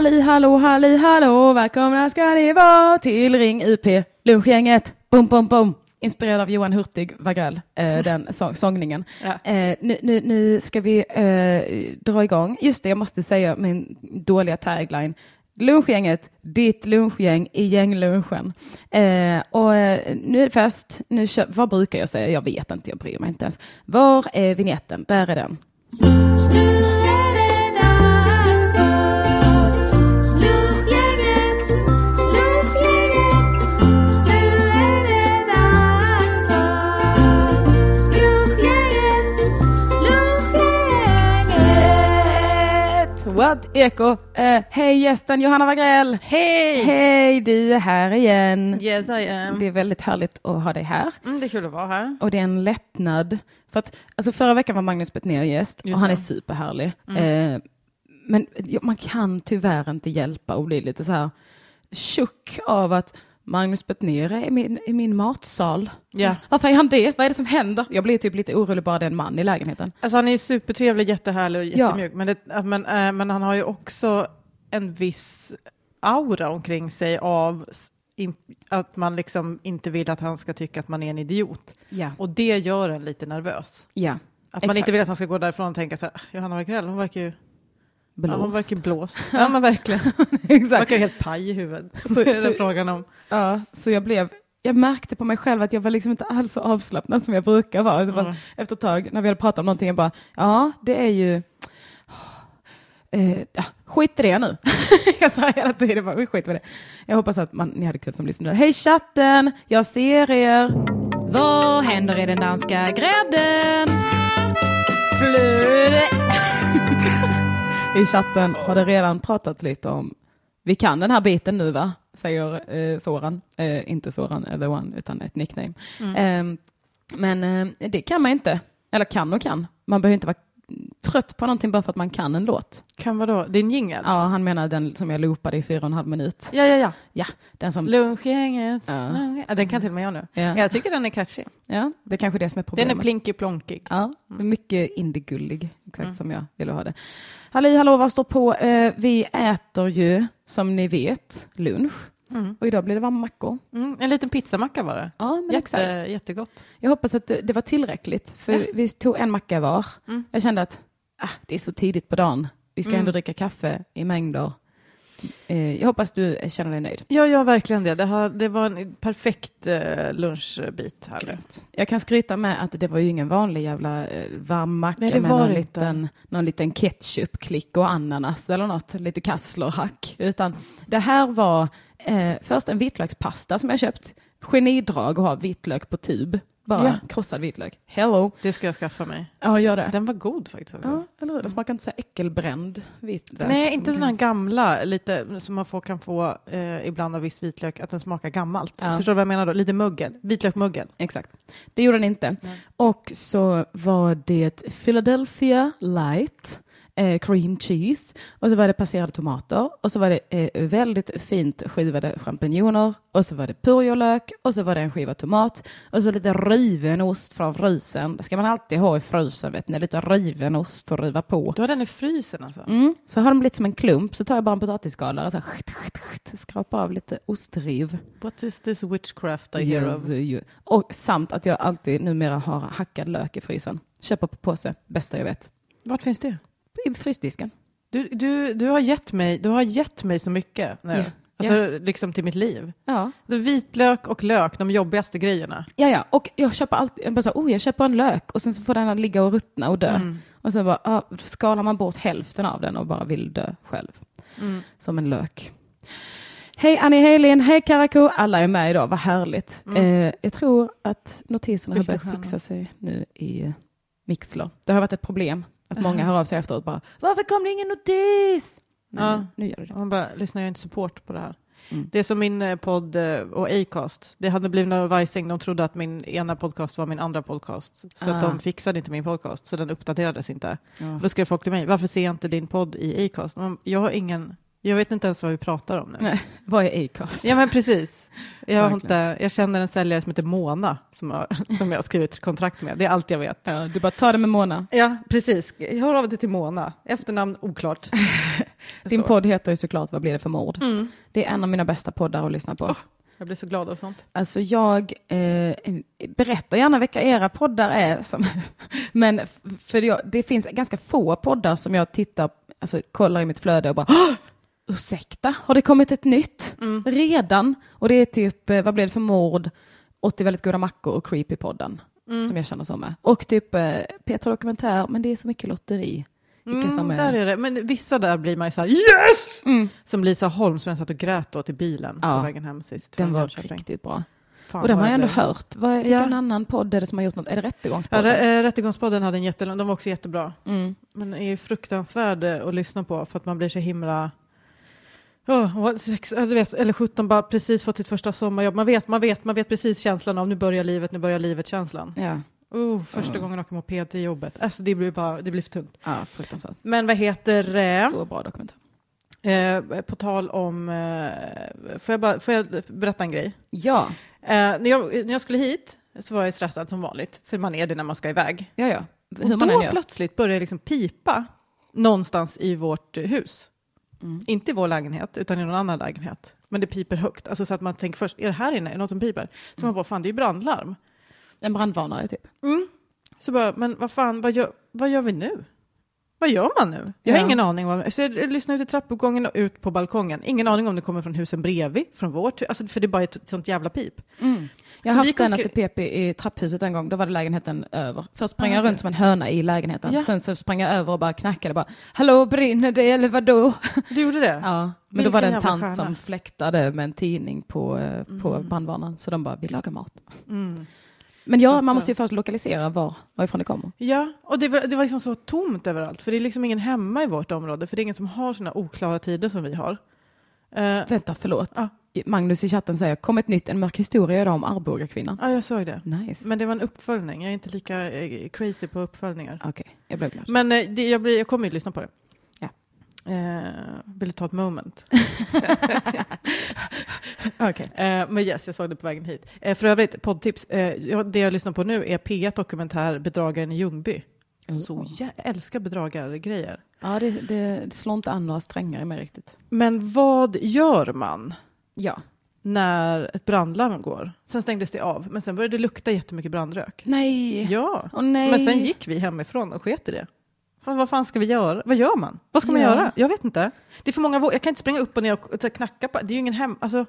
Halli hallå, halli hallå, välkomna ska ni vara till Ring UP, lunchgänget, bum bum bum. Inspirerad av Johan Hurtig Wagrell, eh, den så sångningen. Ja. Eh, nu, nu, nu ska vi eh, dra igång. Just det, jag måste säga min dåliga tagline. Lunchgänget, ditt lunchgäng i gänglunchen. Eh, och nu är det fest. Nu kör, vad brukar jag säga? Jag vet inte, jag bryr mig inte ens. Var är vignetten? Där är den. What Eko. Eh, Hej gästen Johanna Wagrell. Hej! Hej, du är här igen. Yes I am. Det är väldigt härligt att ha dig här. Mm, det är kul att vara här. Och det är en lättnad. För att, alltså förra veckan var Magnus Bettner gäst Just och han det. är superhärlig. Eh, men ja, man kan tyvärr inte hjälpa att bli lite så här tjock av att Magnus Bettner är i min, i min matsal. Ja. Varför är han det? Vad är det som händer? Jag blir typ lite orolig bara det är en man i lägenheten. Alltså han är ju supertrevlig, jättehärlig och Ja. jättemjuk. Men, det, men, äh, men han har ju också en viss aura omkring sig av in, att man liksom inte vill att han ska tycka att man är en idiot. Ja. Och det gör en lite nervös. Ja. Att man Exakt. inte vill att han ska gå därifrån och tänka så här, "Ah, Johanna Wagrell, hon verkar ju Ja, hon Blåst. verkar blåst. Ja men verkligen. Hon Exakt. verkar ju helt paj i huvudet. Så- Så, är det frågan om. Ja, så jag blev, jag märkte på mig själv att jag var liksom inte alls så avslappnad som jag brukar vara. Det var Mm. Efter ett tag när vi hade pratat om någonting, jag bara, ja, det är ju, eh, ja, skit i det nu. jag sa hela tiden bara, vi skiter i det. Jag hoppas att man, ni hade kul som lyssnade. Hej chatten, jag ser er. Vad händer i den danska grädden? Flöde. I chatten har det redan pratats lite om, vi kan den här biten nu va? Säger eh, Soran, eh, inte Soran eh, the one, utan ett nickname. Eh, men eh, det kan man inte, eller kan och kan. Man behöver inte vara trött på någonting bara för att man kan en låt. Kan vadå? Din jingel? Ja, han menar den som jag loopade i fyra och en halv minut. ja, ja. ja. Ja, den som, Lunchgänget. Ja. Ja, den kan till och med jag nu. Ja. Jag tycker den är catchy. ja, det är kanske det som är Den problemet. är plinky plonkig. Ja, mycket indiegullig, exakt Mm. som jag ville ha det. Halli hallå, vad står på? Eh, vi äter ju, som ni vet, lunch. Mm. Och idag blir det varma mackor. Mm, en liten pizzamacka var det. Ja, men exakt. Jätte, jättegott. Jag hoppas att det, det var tillräckligt, för vi tog en macka var. Mm. Jag kände att ah, det är så tidigt på dagen. Vi ska Mm. ändå dricka kaffe i mängder. Eh, jag hoppas du känner dig nöjd. Ja, ja, verkligen det. Det, har, det var en perfekt eh, lunchbit här. Jag kan skryta med att det var ju ingen vanlig jävla eh, varm macka Nej, med någon liten, någon liten ketchupklick och ananas eller något, lite kasslerhack. Utan det här var eh, först en vitlökspasta som jag köpt. Genidrag att ha vitlök på tub. Bara Ja. krossad vitlök. Hello. Det ska jag skaffa mig. Ja, gör det. Den var god faktiskt. Också. Ja, eller hur? Det smakar inte så här äckelbränd vitlök. Nej, som inte sådana här gamla, lite som man får, kan få eh, ibland av viss vitlök, att den smakar gammalt. Ja. Förstår du vad jag menar då? Lite muggel, vitlökmuggel. Exakt. Det gjorde den inte. Nej. Och så var det Philadelphia light, eh, cream cheese, och så var det passerade tomater, och så var det eh, väldigt fint skivade champinjoner, och så var det purjolök, och så var det en skiva tomat, och så lite riven ost från frysen. Det ska man alltid ha i frysen, vet ni, lite riven ost att riva på. Du har den i frysen alltså? Mm, så har den blivit som en klump, så tar jag bara en potatisskalare och så här, skrapar av lite ostriv. What is this witchcraft I hear Yes, of? you- Och samt att jag alltid numera har hackad lök i frysen. Köper på påse, bästa jag vet. Vart finns det? I frysdisken. Du, du, du, har gett mig, du har gett mig så mycket nu. Ja. Alltså liksom till mitt liv. Ja. Det vitlök och lök, de jobbigaste grejerna. ja, ja. Och jag köper alltid, jag bara så, oh, jag köper en lök och sen så får den ligga och ruttna och dö. Mm. Och så bara, ah, skalar man bort hälften av den och bara vill dö själv. Mm. Som en lök. Hej Annie Helin, hej Karakou. Alla är med idag, vad härligt. Eh, jag tror att notiserna Vilka har börjat stjärnor? fixa sig nu i Mixler. Det har varit ett problem att många hör av sig efteråt bara, varför kom det ingen notis? Men Ja. nu, gör det det. Man bara, lyssnar jag inte support på det här? Mm. Det är som min eh, podd eh, och Acast. Det hade blivit någon vajsing. De trodde att min ena podcast var min andra podcast. Så att Ah. de fixade inte min podcast, så den uppdaterades inte. Ja. Då skrev folk till mig, varför ser jag inte din podd i Acast? Jag har ingen, jag vet inte ens vad vi pratar om nu. Nej, vad är Acast? Ja men precis. Jag, inte, jag känner en säljare som heter Mona som, har, som jag har skrivit kontrakt med. Det är allt jag vet. Ja, du bara tar det med Mona. Ja, precis. Jag hör av dig till Mona. Efternamn oklart. Din så. podd heter ju såklart Vad blir det för mord? Mm. Det är en av mina bästa poddar att lyssna på. Åh. Jag blir så glad av sånt. Alltså jag eh, berättar gärna vilka era poddar är. Som, men för jag, det finns ganska få poddar som jag tittar, alltså kollar i mitt flöde och bara "Åh! Ursäkta, har det kommit ett nytt? Mm. Redan? Och det är typ, eh, vad blev det för mord? 80 väldigt goda mackor och Creepy-podden. Mm. Som jag känner så med. Och typ eh, Petra Dokumentär, men det är så mycket lotteri. Mm. Där är det. Men vissa där blir man ju så här yes! Mm. Som Lisa Holm som jag satt och grät åt i bilen Ja. på vägen hem sist. Den var Jönköping. riktigt bra. Fan, och den har jag ändå blev- hört. Vad, Ja. vilken annan podd är det som har gjort något? Är det Ja, Rättegångspodden? Rä- äh, Rättegångspodden hade en jättelång, de var också jättebra. Mm. Men är fruktansvärd eh, att lyssna på för att man blir så himla... Oh, sex, vet, eller 17 bara precis fått sitt första sommarjobb. Man vet, man vet, man vet precis känslan av nu börjar livet, nu börjar livet-känslan. Ja. Oh, första Mm. gången jag åker moped till jobbet. Alltså det blir bara, det blir för tungt. ja, fruktansvärt. Men vad heter det? Så bra dokumentär. Eh, på tal om, eh, får, jag bara, får jag berätta en grej? Ja, Eh, när, jag, när jag skulle hit så var jag stressad som vanligt, för man är det när man ska iväg. ja, ja. Hur Och då plötsligt började det liksom pipa någonstans i vårt eh, hus. Mm. Inte i vår lägenhet, utan i någon annan lägenhet. Men det piper högt, alltså så att man tänker först, är det här inne, är det något som piper? Så man bara, fan det är ju brandlarm. En brandvarnare typ. Så bara, men vad fan, vad gör, vad gör vi nu? Vad gör man nu? Jag har Ja. ingen aning. Om, så jag lyssnar ut i trappuppgången och ut på balkongen. Ingen aning om det kommer från husen bredvid, från vårt. Alltså, för det är bara ett sånt jävla pip. Mm. Jag har haft att det pep i, trapphuset en gång, då var det lägenheten över. Först sprang jag runt som en höna i lägenheten, Ja. sen så sprang jag över och bara knackade bara, hallå brinner det eller vadå? Du gjorde det? Ja, men Vilken då var det en tant stjärna. som fläktade med en tidning på, eh, på brandvarnaren, så de bara, vi lagar mat. Mm. Men ja, man måste ju först lokalisera var, varifrån det kommer. Ja, och det var, det var liksom så tomt överallt. För det är liksom ingen hemma i vårt område. För det är ingen som har såna oklara tider som vi har. Eh, Vänta, förlåt. Ja. Magnus i chatten säger, kom ett nytt, en mörk historia idag om Arboga-kvinnan. ja, jag såg det. Nice. Men det var en uppföljning. Jag är inte lika eh, crazy på uppföljningar. Okej, jag blev glad. Men eh, det, jag, blir, jag kommer ju lyssna på det. Eh, vill du ta ett moment? Okej. Eh, men yes, jag såg det på vägen hit. Eh, för övrigt, poddtips. Jag, det jag lyssnar på nu är P1 Dokumentär Bedragaren i Ljungby. Så Oh. jag älskar bedragargrejer. Ja, det, det, det slår inte an några strängar i mig riktigt. Men vad gör man Ja. när ett brandlarm går? Sen stängdes det av, men sen började det lukta jättemycket brandrök. Nej. Ja, Åh nej. men sen gick vi hemifrån och sket i det. Vad fan ska vi göra? Vad gör man? Vad ska man Ja. göra? Jag vet inte. Det är för många Jag kan inte springa upp och ner och och knacka på. Det är ju ingen hem... Alltså,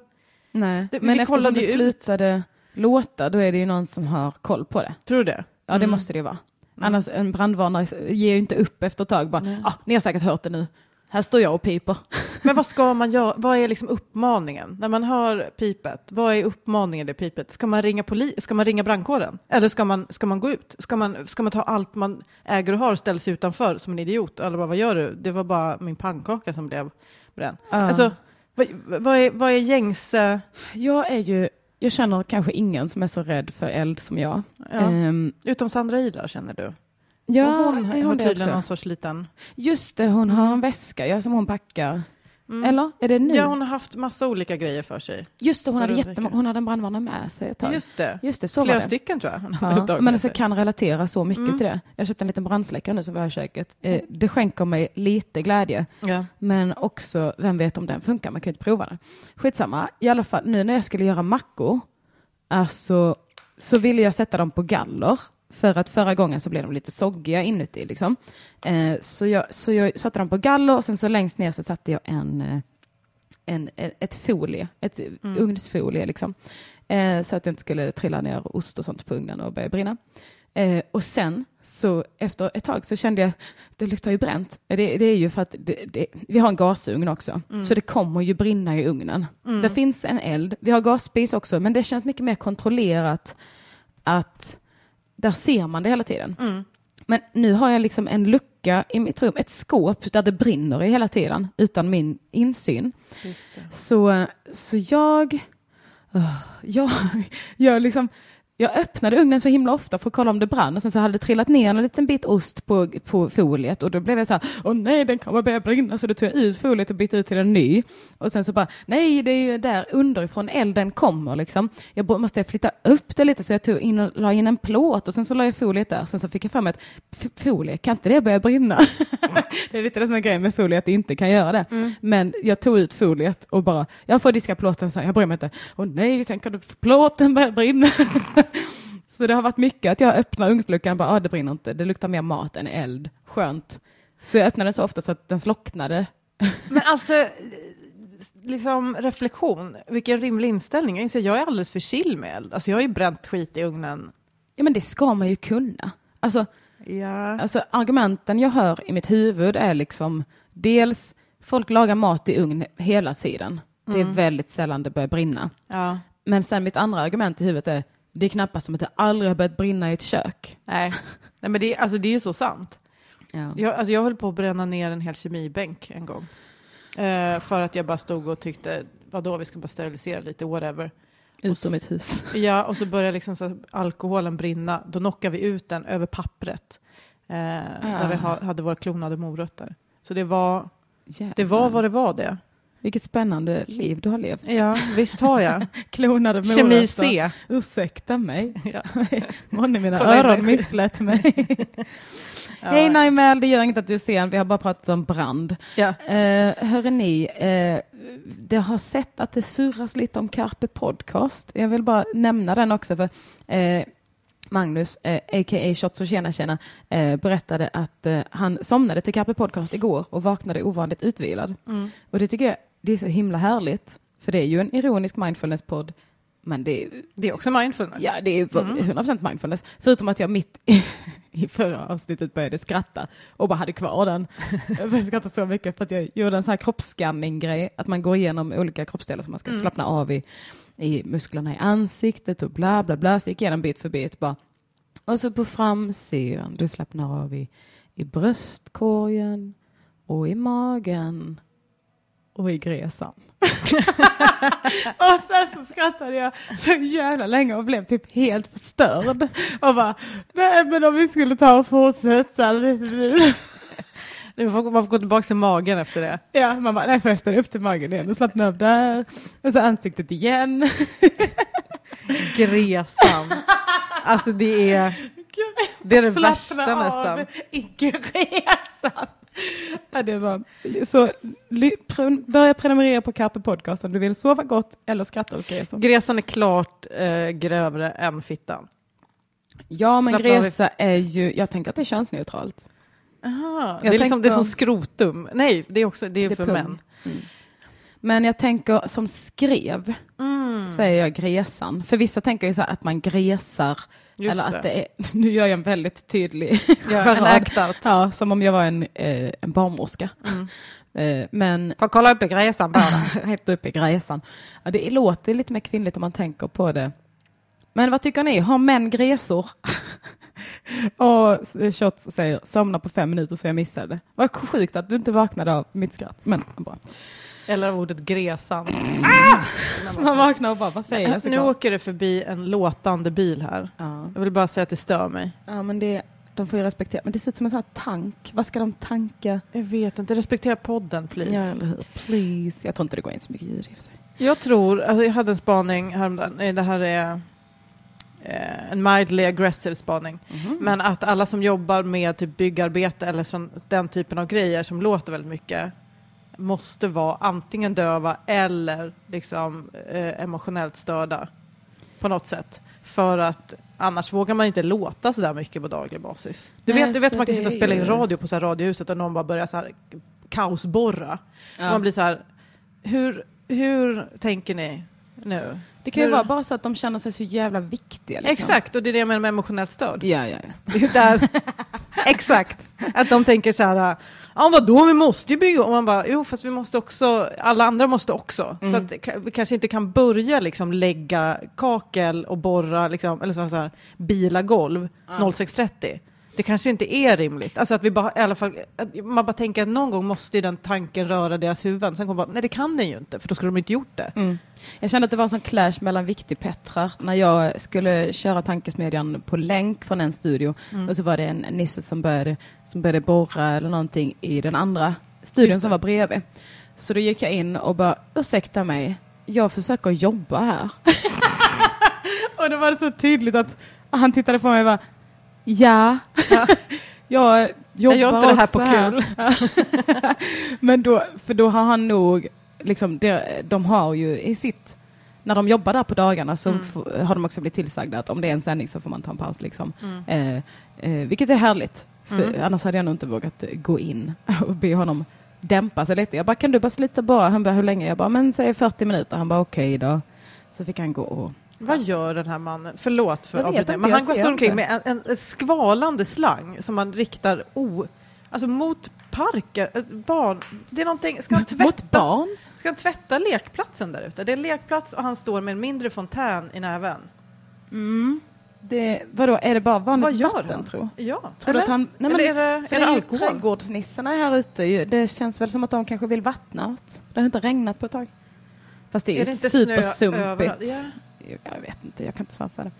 Nej. Det- men vi eftersom det slutade låta, då är det ju någon som har koll på det. tror du det? Ja, det Mm. måste det ju vara. Annars, en brandvarnare ger ju inte upp efter ett tag. Bara, Nej. ah, ni har säkert hört det nu. Här står jag och piper. Men vad ska man göra? Vad är liksom uppmaningen? När man hör pipet, vad är uppmaningen i det pipet? Ska man ringa, poli- ska man ringa brandkåren? Eller ska man, ska man gå ut? Ska man, ska man ta allt man äger och har och ställa sig utanför som en idiot? Eller bara, vad gör du? Det var bara min pannkaka som blev bränd. Ja. Alltså, vad, vad, är, vad är gängse... Jag är ju, jag känner kanske ingen som är så rädd för eld som jag. Ja. Ehm, Utom Sandra Ilar känner du? Ja, och hon är har det tydligen någon sorts liten... Just det, hon har en väska ja, som hon packar. Mm. Eller? Är det nu? Ja, hon har haft massa olika grejer för sig. Just det, hon hade, jättemånga, hon hade en brandvarnare med sig ett tag. Just, Just det. det, så Flera var det. stycken tror jag. hon Ja, men alltså kan relatera så mycket Mm. till det. Jag köpte en liten brandsläckare nu som vi har i köket. Eh, det skänker mig lite glädje, Ja. men också, vem vet om den funkar, man kan ju inte prova den. Skitsamma, i alla fall nu när jag skulle göra mackor, alltså, så ville jag sätta dem på galler. För att förra gången så blev de lite soggiga inuti. Liksom. Eh, så, jag, så jag satte dem på galler och sen så längst ner så satte jag en, eh, en, ett folie, ett ugnsfolie liksom. Eh, så att det inte skulle trilla ner ost och sånt på ugnen och börja brinna. Eh, och sen så efter ett tag så kände jag, det luktar ju bränt. Det, det är ju för att det, det, vi har en gasugn också, så det kommer ju brinna i ugnen. Det finns en eld, vi har gasspis också, men det känns mycket mer kontrollerat att där ser man det hela tiden. Mm. Men nu har jag liksom en lucka i mitt rum, ett skåp där det brinner i hela tiden utan min insyn. Så, så jag, jag, jag liksom jag öppnade ugnen så himla ofta för att kolla om det brann och sen så hade det trillat ner en liten bit ost på, på foliet och då blev jag så här, åh nej den kommer börja brinna så då tog jag ut foliet och bytte ut till en ny och sen så bara, nej det är ju där underifrån elden kommer liksom. Jag måste flytta upp det lite så jag tog in och la in en plåt och sen så la jag foliet där, sen så fick jag fram ett folie, kan inte det börja brinna? det är lite det som är grejen med folie, att det inte kan göra det. Mm. Men jag tog ut foliet och bara, jag får diska plåten, så jag bryr mig inte, åh nej, tänker du plåten börjar brinna? Så det har varit mycket att jag öppnar ugnsluckan och bara, ah, det brinner inte, det luktar mer mat än eld, skönt. Så jag öppnade den så ofta så att den slocknade. Men alltså, liksom reflektion, vilken rimlig inställning. Jag inser, jag är alldeles för chill med eld. Alltså jag har ju bränt skit i ugnen. Ja men det ska man ju kunna. Alltså, ja. alltså argumenten jag hör i mitt huvud är liksom dels folk lagar mat i ugn hela tiden. Det är mm. väldigt sällan det börjar brinna. Ja. Men sen mitt andra argument i huvudet är det är knappast som att det aldrig har börjat brinna i ett kök. Nej, Nej men det, alltså, det är ju så sant. Ja. Jag, alltså, jag höll på att bränna ner en hel kemibänk en gång. Eh, för att jag bara stod och tyckte, vadå, vi ska bara sterilisera lite, whatever. Ut ur mitt hus. Ja, och så började liksom så alkoholen brinna. Då knockade vi ut den över pappret. Eh, ah. Där vi ha, hade våra klonade morötter. Så det var, det var vad det var det. Vilket spännande liv du har levt. Ja, visst har jag. Klonade morötter. Kemi C. Ursäkta mig. Ja. Månne mina öron misslät mig. ja. Hej Naimel, det gör inget att du är sen. Vi har bara pratat om brand. Ja. Uh, hörde ni, uh, det har sett att det surras lite om Carpe Podcast. Jag vill bara nämna den också. för uh, Magnus, eh, a.k.a. Shots och tjena tjena, eh, berättade att eh, han somnade till Carpe Podcast igår och vaknade ovanligt utvilad. Mm. Och det tycker jag det är så himla härligt, för det är ju en ironisk mindfulness-podd, men det är, det är också mindfulness. Ja, det är 100% mm. mindfulness. Förutom att jag mitt i, i förra avsnittet började skratta och bara hade kvar den. Jag började skratta så mycket för att jag gjorde en sån här kroppsscanning-grej, att man går igenom olika kroppsdelar som man ska mm. slappna av i, i musklerna i ansiktet och bla bla bla. Så gick jag igenom bit för bit bara. Och så på framsidan, du slappnar av i, i bröstkorgen och i magen och i gräsan. och sen så skrattade jag så jävla länge och blev typ helt förstörd. Och bara, nej men om vi skulle ta och fortsätta. Man får, man får gå tillbaka till magen efter det. Ja, man bara, nej förresten upp till magen igen och slappna av där. Och så ansiktet igen. Gräsan. Alltså det är det, är det värsta av nästan. i gräsan. Ja, det var, så börja prenumerera på Carpe Podcast om du vill sova gott eller skratta åt gräsen. Gräsan är klart eh, grövre än fittan. Ja, men Slappna gräsa är ju, jag tänker att det är könsneutralt. Aha, det, är liksom, det är som skrotum. Nej, det är, också, det är det för pung. män. Mm. Men jag tänker som skrev, mm. Säger jag gräsan. För vissa tänker ju så att man gräsar Just Eller att det. är, nu gör jag en väldigt tydlig ja, Ja, som om jag var en, eh, en barnmorska. Mm. Eh, men... Får kolla upp i gräsan bara. Upp i gräsan. Ja, det låter lite mer kvinnligt om man tänker på det. Men vad tycker ni? Har män gräsor? och Shots säger somna på fem minuter så jag missade. Vad sjukt att du inte vaknade av mitt skratt. Men bra. Eller av ordet gräsan. Ah! Man vaknar och bara, varför är jag så Nu åker det förbi en låtande bil här. Ja. Jag vill bara säga att det stör mig. Ja, men det, de får ju respektera. Men det ser ut som en sån här tank. Vad ska de tanka? Jag vet inte. Respektera podden, please. Ja, eller hur? Please. Jag tror inte det går in så mycket ljud i sig. Jag tror, alltså jag hade en spaning häromdagen. Det här är eh, en mildly aggressive spaning. Mm -hmm. Men att alla som jobbar med typ byggarbete eller sån, den typen av grejer som låter väldigt mycket måste vara antingen döva eller liksom, eh, emotionellt störda på något sätt. För att annars vågar man inte låta så där mycket på daglig basis. Du vet, du vet man kan sitta och spela in radio på så här radiohuset och någon bara börjar så här kaosborra. Ja. man blir så här, hur, hur tänker ni nu? Det kan ju vara bara så att de känner sig så jävla viktiga. Liksom. Exakt, och det är det jag menar med emotionellt störd. Ja, ja, ja. Det är där, exakt, att de tänker så här, ja vadå, vi måste ju bygga och man bara, jo fast vi måste också, alla andra måste också. Mm. Så att vi kanske inte kan börja liksom lägga kakel och borra, liksom, eller så, så här, bila golv mm. 06.30. det kanske inte är rimligt. Alltså att vi bara, i alla fall, man bara tänker att någon gång måste ju den tanken röra deras huvuden. Sen kommer man bara, nej det kan den ju inte, för då skulle de inte gjort det. Mm. Jag kände att det var en sån clash mellan viktigpettrar när jag skulle köra tankesmedjan på länk från en studio Mm. och så var det en nisse som började, som började borra eller någonting i den andra studion det. som var bredvid. Så då gick jag in och bara, ursäkta mig, jag försöker jobba här. och det var så tydligt att han tittade på mig och bara, ja, Ja. jag jobbar Jag gör inte det här på kul. Men då, för då har han nog, liksom, det, de har ju i sitt, när de jobbar där på dagarna så Mm. har de också blivit tillsagda att om det är en sändning så får man ta en paus. Liksom. Mm. Eh, eh, vilket är härligt, för Mm. annars hade jag nog inte vågat gå in och be honom dämpa sig lite. Jag bara, kan du bara slita bara? Han bara, hur länge? Jag bara, men säg 40 minuter. Han bara, okej då. Så fick han gå och... Vad gör den här mannen? Förlåt för avbrytningen, men han går omkring med en, en, en skvalande slang som man riktar o, alltså mot parker, barn. Det är någonting, ska han tvätta, Mot barn? Ska han tvätta lekplatsen där ute? Det är en lekplats och han står med en mindre fontän i näven. Mm. Det, vadå, är det bara vanligt Vad gör vatten han? tro? Ja, Tror att han, nej men, är det, för är det det är alkohol? trädgårdsnissarna här ute. Det känns väl som att de kanske vill vattna något. Det har inte regnat på ett tag. Fast det är, Är det ju supersumpigt. Ja. Jag vet inte, jag kan inte svara för det.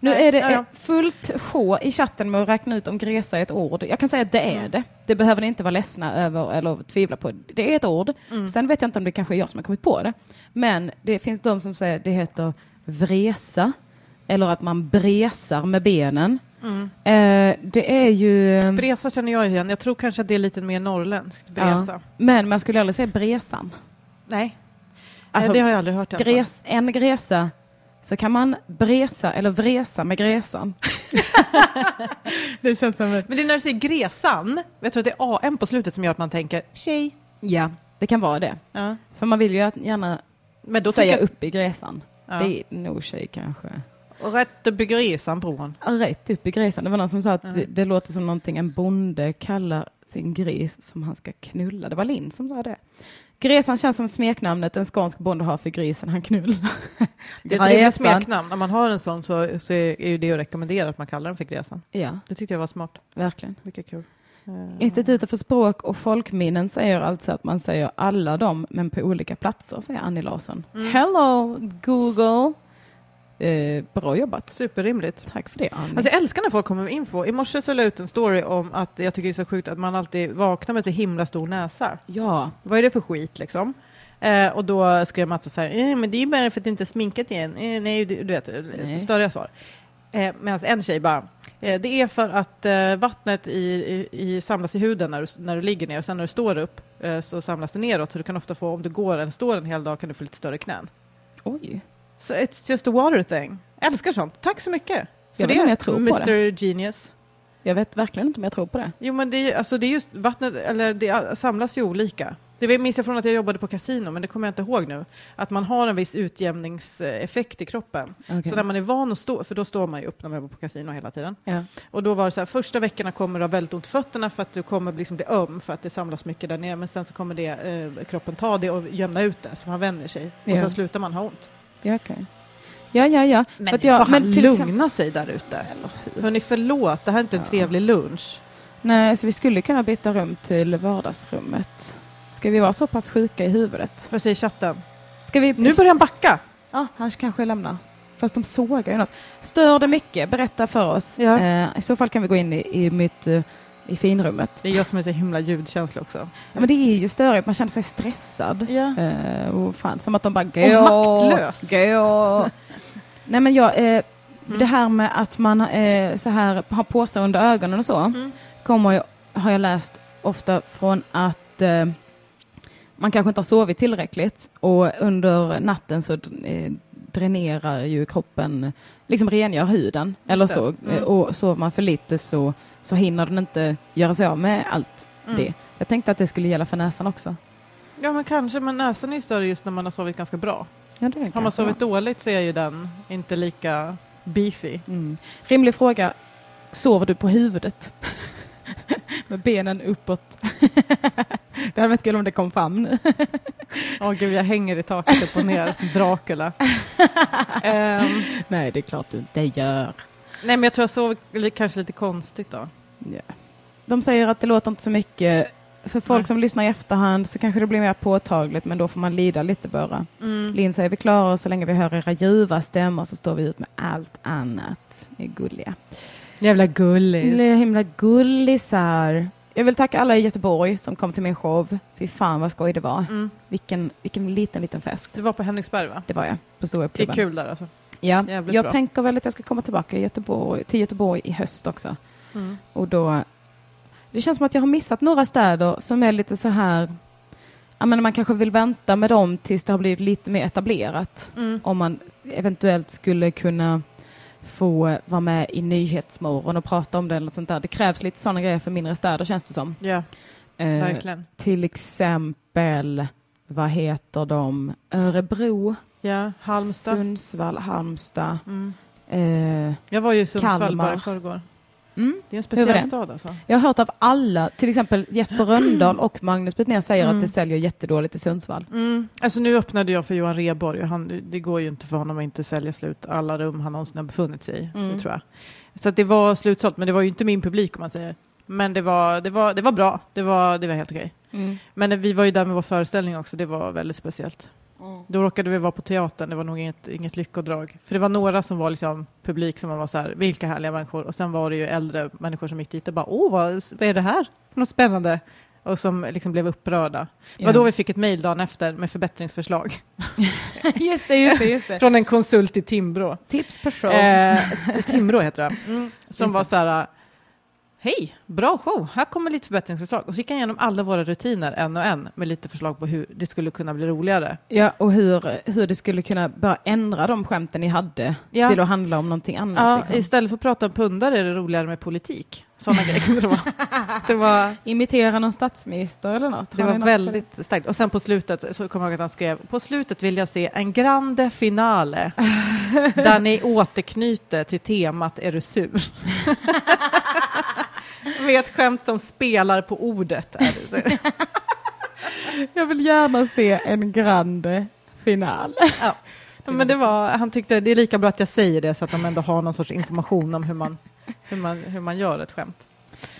Nu Nej, är det ja, ja. eh, fullt sjå i chatten med att räkna ut om gresa är ett ord. Jag kan säga att det är Mm. det. Det behöver ni inte vara ledsna över eller tvivla på. Det är ett ord. Mm. Sen vet jag inte om det kanske är jag som har kommit på det. Men det finns de som säger att det heter vresa. Eller att man bresar med benen. Mm. Eh, det är ju... eh, Bresa känner jag igen. Jag tror kanske att det är lite mer norrländskt. Bresa. Men man skulle aldrig säga bresan. Nej, Alltså, Nej, det har jag aldrig hört. gres, en gresa så kan man bresa eller vresa med gresan. det känns som ett... Men det är när du säger gresan, jag tror att det är AM på slutet som gör att man tänker tjej. Ja, det kan vara det. Ja. För man vill ju att gärna Men då säga tycker upp i gresan. Ja. Det är nog tjej kanske. Och rätt upp i gresan, bror. Ja, Rätt upp i gresan. Det var någon som sa att Ja. det, det låter som någonting en bonde kallar sin gris som han ska knulla. Det var Linn som sa det. Gresan känns som smeknamnet en skånsk bonde har för grisen han knullar. Det är ett smeknamn. När man har en sån så, så är ju det att rekommendera att man kallar den för gresan. Ja, Det tyckte jag var smart. verkligen. Mycket kul. Eh, Institutet för språk och folkminnen säger alltså att man säger alla dem, men på olika platser, säger Annie Larsson. Mm. Hello Google! Eh, bra jobbat. Superrimligt. Tack för det Annie. Alltså jag älskar när folk kommer med info. I morse så la jag ut en story om att jag tycker det är så sjukt att man alltid vaknar med så himla stor näsa. ja, Vad är det för skit liksom? Eh, och då skrev Mats så här, eh, men det är ju bara för att det inte sminkat igen. Eh, nej, du, du vet, Nej. störiga svar. Eh, Medan en tjej bara, eh, det är för att eh, vattnet i, i, i, samlas i huden när du, när du ligger ner och sen när du står upp eh, så samlas det neråt så du kan ofta få, om du går eller står en hel dag kan du få lite större knän. oj. Så it's just a water thing. Älskar sånt. Tack så mycket. Jag vet inte om jag tror på Mr Genius. Jag vet verkligen inte om jag tror på det. Jo men det är, alltså det är just vattnet, eller det samlas ju olika. Det minns jag från att jag jobbade på kasino, men det kommer jag inte ihåg nu. Att man har en viss utjämningseffekt i kroppen. Okej. Så när man är van att stå, för då står man ju upp när man jobbar på kasino hela tiden. ja. Och då var det så här, första veckorna kommer du ha väldigt ont i fötterna för att du kommer liksom bli öm för att det samlas mycket där nere. Men sen så kommer det, eh, kroppen ta det och jämna ut det så man vänjer sig. Och sen slutar man ha ont. Ja, okej. Ja, ja, ja. Men nu jag, får han till lugna exempel- sig där ute. Hörni, förlåt, det här är inte en Ja. trevlig lunch. Nej, så vi skulle kunna byta rum till vardagsrummet. Ska vi vara så pass sjuka i huvudet? Vad säger chatten? Ska vi... Nu börjar han backa! Ja, han kanske lämnar. Fast de sågar ju något. Stör det mycket? Berätta för oss. Ja. Eh, I så fall kan vi gå in i, i mitt eh, i finrummet. Det är jag som är så himla ljudkänslig också. Ja, men det är ju störigt, man känner sig stressad. Ja. Eh, och fan, som att de bara gå, maktlös. gå. Nej men jag, eh, Mm. det här med att man eh, så här har påsar under ögonen och så, Mm. kommer ju, har jag läst ofta från att eh, man kanske inte har sovit tillräckligt och under natten så dränerar ju kroppen, liksom rengör huden eller så. Mm. Och sover man för lite så, så hinner den inte göra sig av med allt Mm. det. Jag tänkte att det skulle gälla för näsan också. Ja, men kanske, men näsan är ju större just när man har sovit ganska bra. Ja, det Har man sovit bra. dåligt så är ju den inte lika beefy. Mm. Rimlig fråga. Sover du på huvudet? Med benen uppåt. det hade varit kul om det kom fram nu. Åh gud, jag hänger i taket upp och ner som Dracula. Ehm, Nej, det är klart du inte gör. Nej, men jag tror jag li- kanske lite konstigt då. Ja. De säger att det låter inte så mycket. För folk Nej. som lyssnar i efterhand så kanske det blir mer påtagligt, men då får man lida lite bara. Mm. Linn säger vi klarar oss så länge vi hör era ljuva stämmor så står vi ut med allt annat. Ni är gulliga. Jävla gullis. Ni är himla gullisar. Jag vill tacka alla i Göteborg som kom till min show. Fy fan vad skoj det var. Mm. Vilken, vilken liten, liten fest. Du var på Henriksberg va? Det var jag på Det är kul där alltså. Ja, Jävligt jag bra. tänker väl att jag ska komma tillbaka Göteborg, till Göteborg i höst också. Mm. Och då, det känns som att jag har missat några städer som är lite så här, jag menar man kanske vill vänta med dem tills det har blivit lite mer etablerat. Mm. Om man eventuellt skulle kunna få vara med i Nyhetsmorgon och prata om det eller sånt där. Det krävs lite sådana grejer för mindre städer känns det som. Ja, Eh, verkligen. till exempel, vad heter de? Örebro, Ja, Halmstad. Sundsvall, Halmstad. Mm. Eh, Jag var ju i Sundsvall Kalmar. bara i förrgår. mm. Det är en speciell stad alltså. Jag har hört av alla, till exempel Jesper Röndahl och Magnus Betnér säger Mm. att det säljer jättedåligt i Sundsvall. Mm. Alltså nu öppnade jag för Johan Rheborg och han, det går ju inte för honom att inte sälja slut alla rum han någonsin har befunnit sig i. Mm. Det tror jag. Så att det var slutsålt, men det var ju inte min publik om man säger. Men det var, det var, det var bra, det var, det var helt okej. Men vi var ju där med vår föreställning också, det var väldigt speciellt. Då råkade vi vara på teatern, det var nog inget, inget lyckodrag. För det var några som var liksom publik som man var så här, vilka härliga människor. Och sen var det ju äldre människor som gick dit och bara, åh, vad, vad är det här? Något spännande. Och som liksom blev upprörda. Det var då vi fick ett mejl dagen efter med förbättringsförslag. just det, just det, just det. Från en konsult i Timbro. Tips per show. Eh, Timbro heter det. Mm. Som var det. så här, hej, bra show, här kommer lite förbättringsförslag. Och så gick han igenom alla våra rutiner en och en med lite förslag på hur det skulle kunna bli roligare. Ja, och hur, hur det skulle kunna bara ändra de skämten ni hade Ja. till att handla om någonting annat. Ja, liksom. Istället för att prata om pundare är det roligare med politik. Sådana grejer kunde det vara. Det var, Imitera någon statsminister eller något. det var något? väldigt starkt. Och sen på slutet så kommer jag ihåg att han skrev, på slutet vill jag se en grande finale där ni återknyter till temat Är du sur? med ett skämt som spelar på ordet. Jag vill gärna se en grande final. Ja. Men det var, han tyckte det är lika bra att jag säger det så att de ändå har någon sorts information om hur man, hur man, hur man gör ett skämt.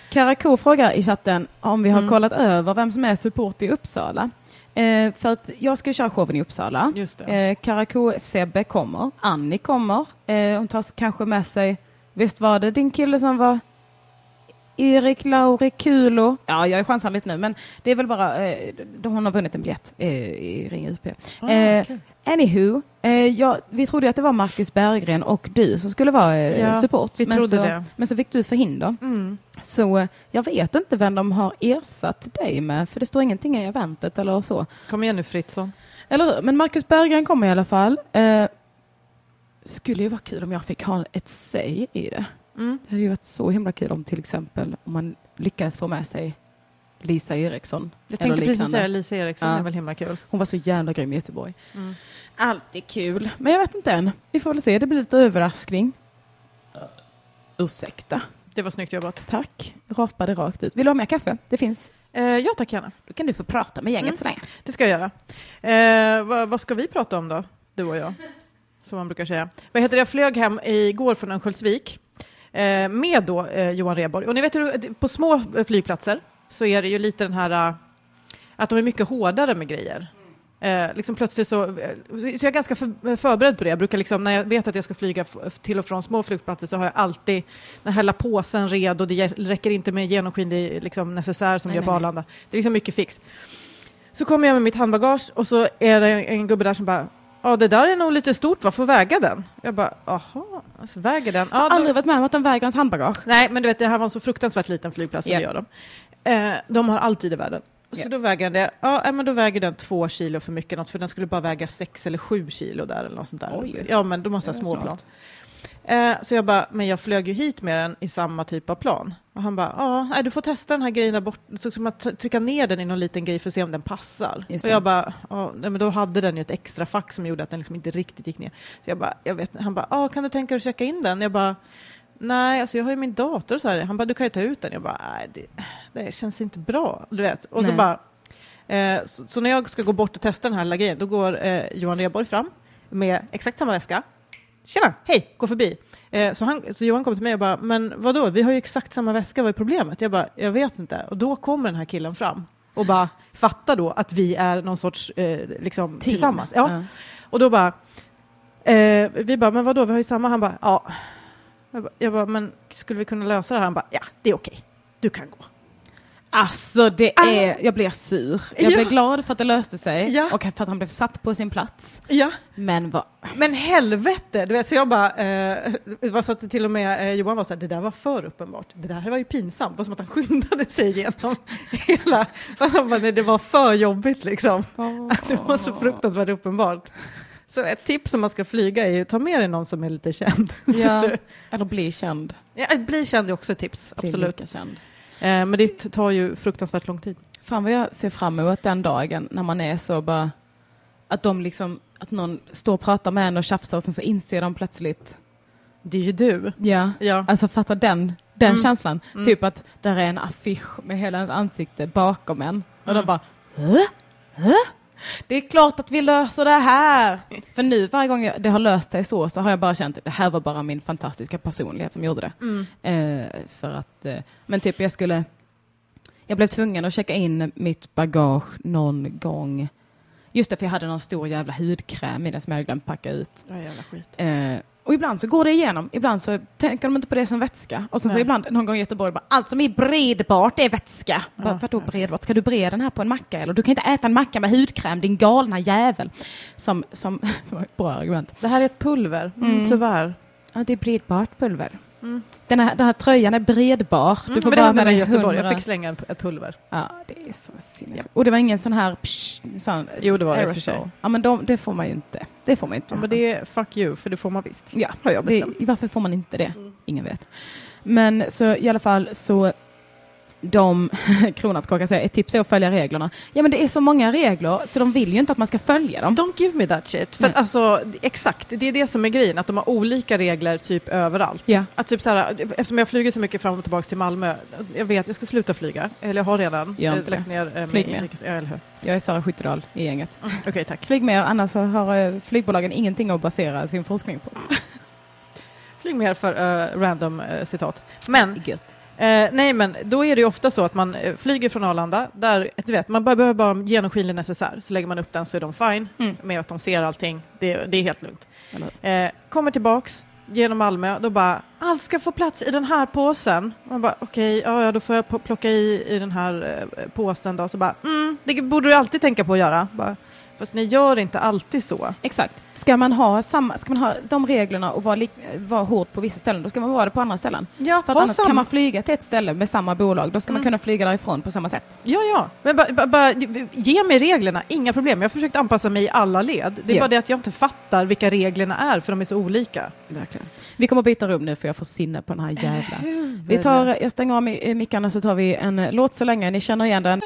Karako frågar i chatten om vi har Mm. kollat över vem som är support i Uppsala. Eh, för att jag ska köra showen i Uppsala. Just. Eh, Karako Sebbe kommer. Annie kommer. Eh, hon tar kanske med sig, visst var det din kille som var Erik Lauri Kulo. Ja, jag chansar lite nu, men det är väl bara, eh, de- hon har vunnit en biljett eh, i Ring UP. Ah, eh, okej. Anywho, eh, ja, vi trodde att det var Marcus Berggren och du som skulle vara eh, Ja, support. vi men, trodde så, det. men så fick du förhinder. Mm. Så eh, jag vet inte vem de har ersatt dig med, för det står ingenting i eventet eller så. Kom igen nu Fritzson. Eller hur? Men Marcus Berggren kommer i alla fall. Eh, skulle ju vara kul om jag fick ha ett säg i det. Mm. Det hade ju varit så himla kul om till exempel om man lyckades få med sig Lisa Eriksson. Jag tänkte precis liknande. säga Lisa Eriksson, Ja. är väl himla kul. Hon var så jävla grym i Göteborg. Mm. Alltid kul. Men jag vet inte än. Vi får väl se. Det blir lite överraskning. Ursäkta. Det var snyggt jobbat. Tack. Rapade rakt ut. Vill du ha mer kaffe? Det finns. Eh, ja tack gärna, Då kan du få prata med gänget Mm. så länge. det ska jag göra. Eh, vad, vad ska vi prata om då, du och jag? Som man brukar säga. Vad heter det? Jag flög hem igår från Örnsköldsvik med då eh, Johan Rheborg. Och ni vet hur, på små eh, flygplatser så är det ju lite den här eh, att de är mycket hårdare med grejer. Eh, liksom plötsligt så, eh, så jag är ganska för, förberedd på det. Jag brukar liksom, när jag vet att jag ska flyga till och från små flygplatser så har jag alltid den här hela påsen redo. Det räcker inte med genomskinlig liksom, necessär som Nej, nej, på. Arlanda. Det är liksom mycket fix. Så kommer jag med mitt handbagage och så är det en, en gubbe där som bara Ja, det där är nog lite stort, vad får väga den? Jag bara, aha, alltså, väger den? Jag har Ja, då- aldrig varit med om att de väger hans handbagage. Nej, men du vet, det här var en så fruktansvärt liten flygplats, så Ja. det gör de. Eh, de har alltid i världen. Så Ja. då väger den det. Ja, eh, men då väger den två kilo för mycket, något, för den skulle bara väga sex eller sju kilo där eller något sånt där. Oj. Ja, men då måste ha småplan. Eh, så jag bara, men jag flög ju hit med den i samma typ av plan. Och han bara, ja, du får testa den här grejen där bort. Så ska man t- trycka ner den i någon liten grej för att se om den passar. Och jag bara, ja, men då hade den ju ett extra fack som gjorde att den liksom inte riktigt gick ner. Så jag bara, jag vet Han bara, ja, kan du tänka dig att checka in den? Jag bara, nej, alltså jag har ju min dator så här. Han bara, du kan ju ta ut den. Jag bara, nej, det, det känns inte bra, du vet. Och så bara, eh, så, så när jag ska gå bort och testa den här lilla grejen, då går eh, Johan Rheborg fram med exakt samma väska. Tjena, hej, gå förbi. Eh, så, han, så Johan kom till mig och bara, men vadå, vi har ju exakt samma väska, vad är problemet? Jag bara, jag vet inte. Och då kommer den här killen fram och bara fattar då att vi är någon sorts, eh, liksom tillsammans. Ja. Ja. Och då bara, eh, vi bara, men vadå, vi har ju samma. Han bara, ja. Jag bara, jag bara, men skulle vi kunna lösa det här? Han bara, ja, det är okej. Du kan gå. Alltså det är, jag blir sur. Jag Ja. blev glad för att det löste sig Ja. och för att han blev satt på sin plats. Ja. Men vad, Men helvete! Du vet, så jag bara, eh, var så att till och med eh, Johan var så här, det där var för uppenbart. Det där var ju pinsamt. Det var som att han skyndade sig igenom hela, för han bara, nej, det var för jobbigt liksom. Att det var så fruktansvärt uppenbart. Så ett tips om man ska flyga är ju ta med dig någon som är lite känd. Ja, eller bli känd. ja, bli känd är också ett tips, Bli absolut. lika känd. Eh, men det tar ju fruktansvärt lång tid. Fan vad jag ser fram emot den dagen när man är så bara, att de liksom, att någon står och pratar med en och tjafsar och sen så inser de plötsligt, Det är ju du. ja, Ja. alltså fatta den, den Mm. känslan. Mm. Typ att där är en affisch med hela ens ansikte bakom en och Mm. de bara, Hä? Hä? Det är klart att vi löser det här. För nu varje gång jag, det har löst sig så, så har jag bara känt att det här var bara min fantastiska personlighet som gjorde det. Mm. Eh, för att, eh, men typ jag skulle, jag blev tvungen att checka in mitt bagage någon gång. Just det, för jag hade någon stor jävla hudkräm i den som jag hade glömt packa ut. Ja, jävla skit. Eh, och ibland så går det igenom, ibland så tänker de inte på det som vätska. Och sen så Nej. ibland, någon gång i Göteborg, bara, allt som är bredbart är vätska. Ja, Bara, Vadå bredbart? Ska du breda den här på en macka? Eller du kan inte äta en macka med hudkräm, din galna jävel. Som, som bra argument. Det här är ett pulver. Mm. tyvärr. Ja, det är bredbart pulver. Mm. Den, här, den här tröjan är bredbar. Mm, Du får men det bara med dig Göteborg, 100. jag fick slänga ett pulver. Ja, det är så sinnessjukt. Och det var ingen sån här... Psh, sån Jo, det var det för aerosol. sig. Ja, men de, det får man ju inte. Det får man inte. Ja, men det är fuck you, för det får man visst. Ja, Har jag det, bestämt. varför får man inte det? Mm. Ingen vet. Men så i alla fall så de, Kronärtskaka säger, ett tips är att följa reglerna. Ja men det är så många regler så de vill ju inte att man ska följa dem. Don't give me that shit. För att, alltså, exakt, det är det som är grejen, att de har olika regler typ överallt. Ja, Att typ så här, eftersom jag flyger så mycket fram och tillbaka till Malmö, jag vet, jag ska sluta flyga, eller jag har redan Gör eh, lagt ner eh, Flyg med. inrikes- Ja, eller hur? jag är Sara Skyttedal i gänget. Okej, tack. Flyg med, annars så har eh, flygbolagen ingenting att basera sin forskning på. Flyg mer för eh, random eh, citat. Men Gött. Eh, nej, men då är det ju ofta så att man eh, flyger från Arlanda, där, du vet, man bara behöver bara en genomskinlig necessär, så lägger man upp den så är de fine Mm. med att de ser allting, det, det är helt lugnt. Eh, kommer tillbaks genom Malmö, då bara, allt ska få plats i den här påsen. Man bara, okej, ja, ja, då får jag plocka i, i den här eh, påsen då, så bara, mm, det borde du alltid tänka på att göra. Bara, Fast ni gör inte alltid så. Exakt. Ska man ha, samma, ska man ha de reglerna och vara, vara hård på vissa ställen, då ska man vara det på andra ställen. Ja, För annars kan man flyga till ett ställe med samma bolag, då ska man Mm. kunna flyga därifrån på samma sätt. Ja, ja. Men bara, bara, bara, ge mig reglerna, inga problem. Jag har försökt anpassa mig i alla led. Det är Ja. bara det att jag inte fattar vilka reglerna är, för de är så olika. Verkligen. Vi kommer att byta rum nu för jag får sinne på den här jävla. Vi tar, jag stänger av mi- mickarna så tar vi en låt så länge. Ni känner igen den.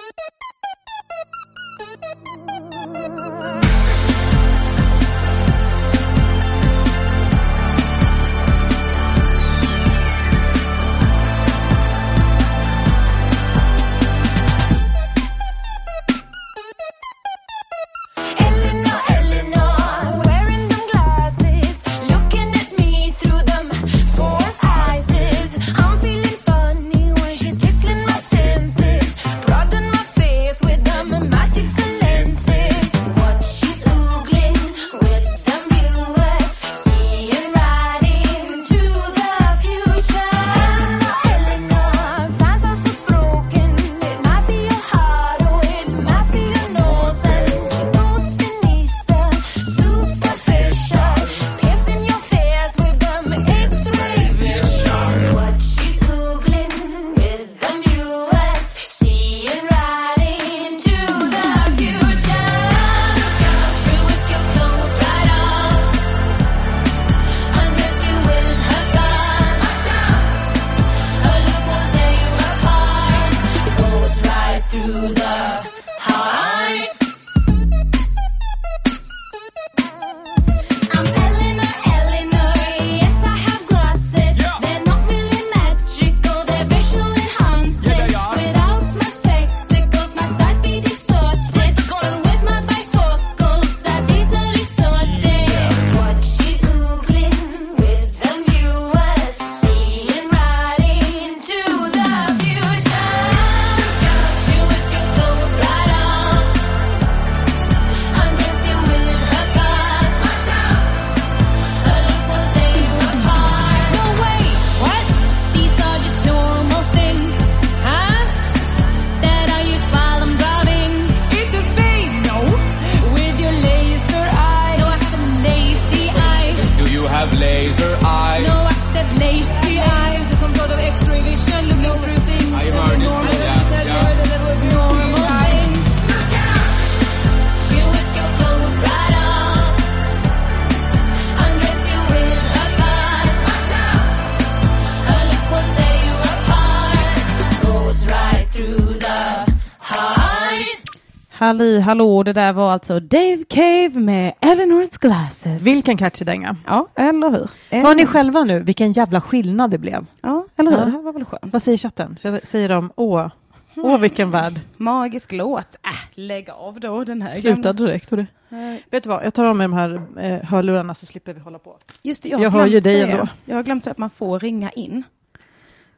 Halli hallå, det där var alltså Dave Cave med Eleanor's Glasses. Vilken catchy dänga. Ja, eller hur? Hör ni själva nu vilken jävla skillnad det blev? Ja, eller hur? Ja. Det här var väl skönt. Vad säger chatten? Säger de åh, åh vilken värld? Magisk låt. Äh, lägg av då den här Sluta gamla- direkt. hörru. Eh, Vet du vad, jag tar av mig de här eh, hörlurarna så slipper vi hålla på. Just det, jag, har Jag hör ju dig säga- ändå. Jag har glömt säga att man får ringa in.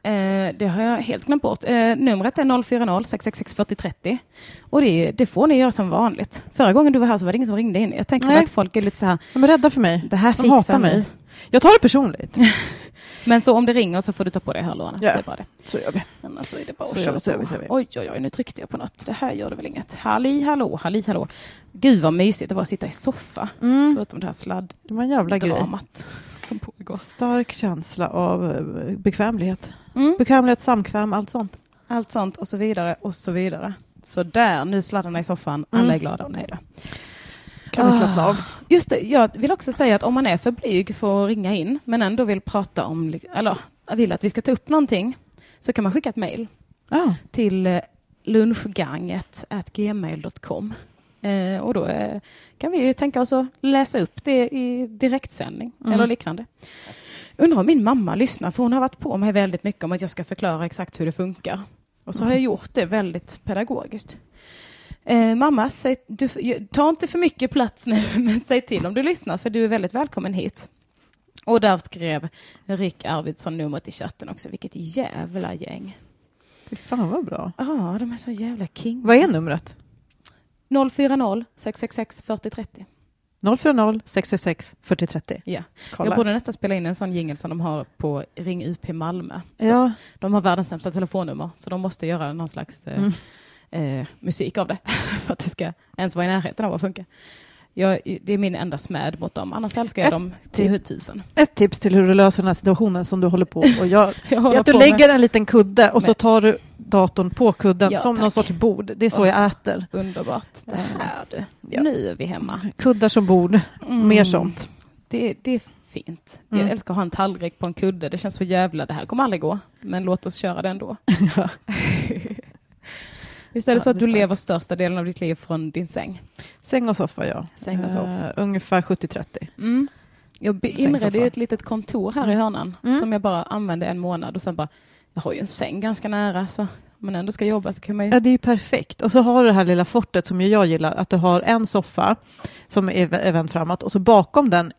Eh, det har jag helt glömt bort. Eh, numret är 040 666 4030. Och det, det får ni göra som vanligt. Förra gången du var här så var det ingen som ringde in. Jag tänker att folk är lite så här, De är rädda för mig. det här De hatar fixar mig. mig. Jag tar det personligt. Men så om det ringer så får du ta på dig hörlurarna. Ja. Det är bara det. Så gör vi. Annars så är det bara Så att köra på. Oj, oj, oj, nu tryckte jag på något. Det här gör det väl inget. Halli hallå, halli hallå. Gud vad mysigt det var att sitta i soffa. Mm. Förutom det här sladd Det var en jävla grej. som pågår. Stark känsla av eh, bekvämlighet. Mm. Bekvämlighet, samkväm, allt sånt. Allt sånt och så vidare och så vidare. Så där, nu sladdarna i soffan. Mm. Alla är glada och nöjda. Kan vi Ah. slappna av. Just det, jag vill också säga att om man är för blyg för att ringa in, men ändå vill prata om, eller vill att vi ska ta upp någonting, så kan man skicka ett mejl Ja. till eh, lunchganget at gmail.com. Eh, och då eh, kan vi ju tänka oss att läsa upp det i direktsändning Mm. eller liknande. Undrar om min mamma lyssnar, för hon har varit på mig väldigt mycket om att jag ska förklara exakt hur det funkar. Och så har jag gjort det väldigt pedagogiskt. Eh, mamma, säg, du, ta inte för mycket plats nu, men säg till om du lyssnar, för du är väldigt välkommen hit. Och där skrev Rick Arvidsson numret i chatten också. Vilket jävla gäng. Fy fan vad bra. Ja, de är så jävla king. Vad är numret? 040 666 4030. 040 666 4030. Ja. Kolla. Jag borde nästan spela in en sån jingel som de har på Ring UP Malmö. Ja. De har världens sämsta telefonnummer, så de måste göra någon slags eh, Mm. eh, musik av det för att det ska ens vara i närheten av att funka. Jag, det är min enda smäd mot dem, annars älskar jag Ett dem till tusen. Ett tips till hur du löser den här situationen som du håller på och gör. Jag är att du lägger en liten kudde och så Med- tar du datorn på kudden Ja, som någon tack. sorts bord. Det är så Åh. jag äter. Underbart. Det här du. Ja. Nu är vi hemma. Kuddar som bord. Mm. Mer sånt. Det, det är fint. Mm. Jag älskar att ha en tallrik på en kudde. Det känns så jävla, det här kommer aldrig gå. Men låt oss köra det ändå. Visst är det Ja, så att det du lever största delen av ditt liv från din säng? Säng och soffa, ja. Säng och soffa. Eh, ungefär 70-30. Mm. Jag inredde ju ett litet kontor här i hörnan Mm. som jag bara använde en månad och sen bara, jag har ju en säng ganska nära så om man ändå ska jobba så kan man ju... Ja, det är ju perfekt. Och så har du det här lilla fortet som jag gillar, att du har en soffa som är är vänd framåt och så bakom den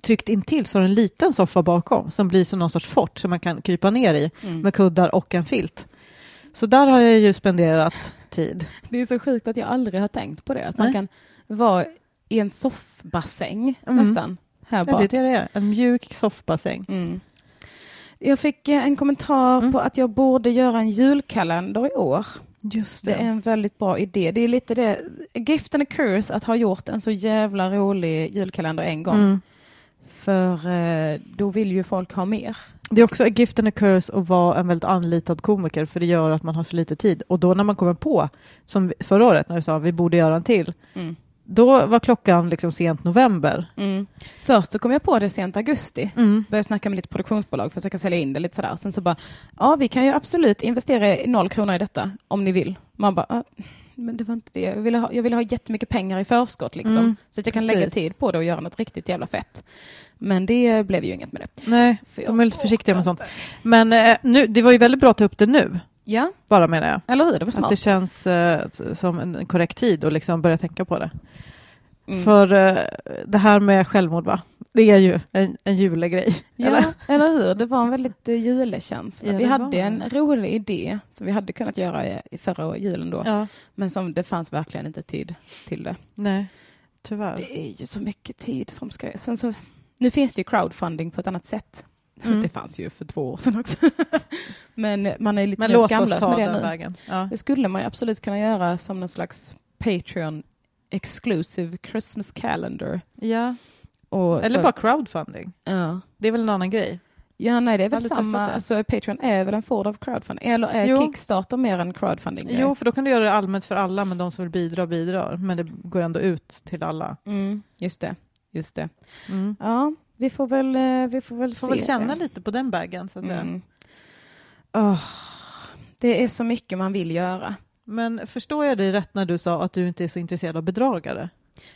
tryckt intill så har du en liten soffa bakom som blir som någon sorts fort som man kan krypa ner i Mm. med kuddar och en filt. Så där har jag ju spenderat tid. Det är så sjukt att jag aldrig har tänkt på det, att man Nej. kan vara i en soffbassäng Mm. nästan, här Ja, det är det det är, en mjuk soffbassäng. Mm. Jag fick eh, en kommentar Mm. på att jag borde göra en julkalender i år. Just Det är en väldigt bra idé. Det är lite det, gift and a curse att ha gjort en så jävla rolig julkalender en gång. Mm. För eh, då vill ju folk ha mer. Det är också a gift and a curse att vara en väldigt anlitad komiker för det gör att man har så lite tid. Och då när man kommer på, som förra året när du sa vi borde göra en till, Mm. då var klockan liksom sent november. Mm. Först så kom jag på det sent augusti. Mm. Började snacka med lite produktionsbolag för att försöka sälja in det lite sådär. Sen så bara, ja vi kan ju absolut investera i noll kronor i detta om ni vill. Man bara, "Ah, men det var inte det. Jag ville ha, jag ville ha jättemycket pengar i förskott liksom. Mm, så att jag kan lägga precis. tid på det och göra något riktigt jävla fett. Men det blev ju inget med det. Nej, För de är lite försiktiga med sånt. Men eh, nu, det var ju väldigt bra att ta upp det nu, Ja, bara menar jag. eller hur? Det var Att smart. det känns eh, som en korrekt tid att liksom börja tänka på det. Mm. För eh, det här med självmord, va? det är ju en, en julegrej. Ja, eller? eller? hur? Det var en väldigt uh, julekänsla. Ja, vi hade en rolig idé som vi hade kunnat göra i, i förra julen då. Ja, Men som det fanns verkligen inte tid till det. nej, tyvärr. Det är ju så mycket tid som ska... Sen så, nu finns det ju crowdfunding på ett annat sätt. Mm. Det fanns ju för två år sedan också. Men man är lite Men mer skamlös med det nu. vägen. Ja. Det skulle man ju absolut kunna göra som någon slags Patreon exclusive Christmas calendar. ja. Och Eller så, bara crowdfunding. Ja. Det är väl en annan grej? ja, nej det är väl samma. det. Alltså, Patreon är väl en form av crowdfunding? Eller är Jo. Kickstarter mer en crowdfunding? Jo, för då kan du göra det allmänt för alla, men de som vill bidra bidrar. Men det går ändå ut till alla. Mm, just det. Just det. Mm. Ja, vi får väl, eh, vi får väl Får se. väl känna det. lite på den bagen, så att säga. Mm. Åh, det är så mycket man vill göra. Men förstår jag dig rätt när du sa att du inte är så intresserad av bedragare?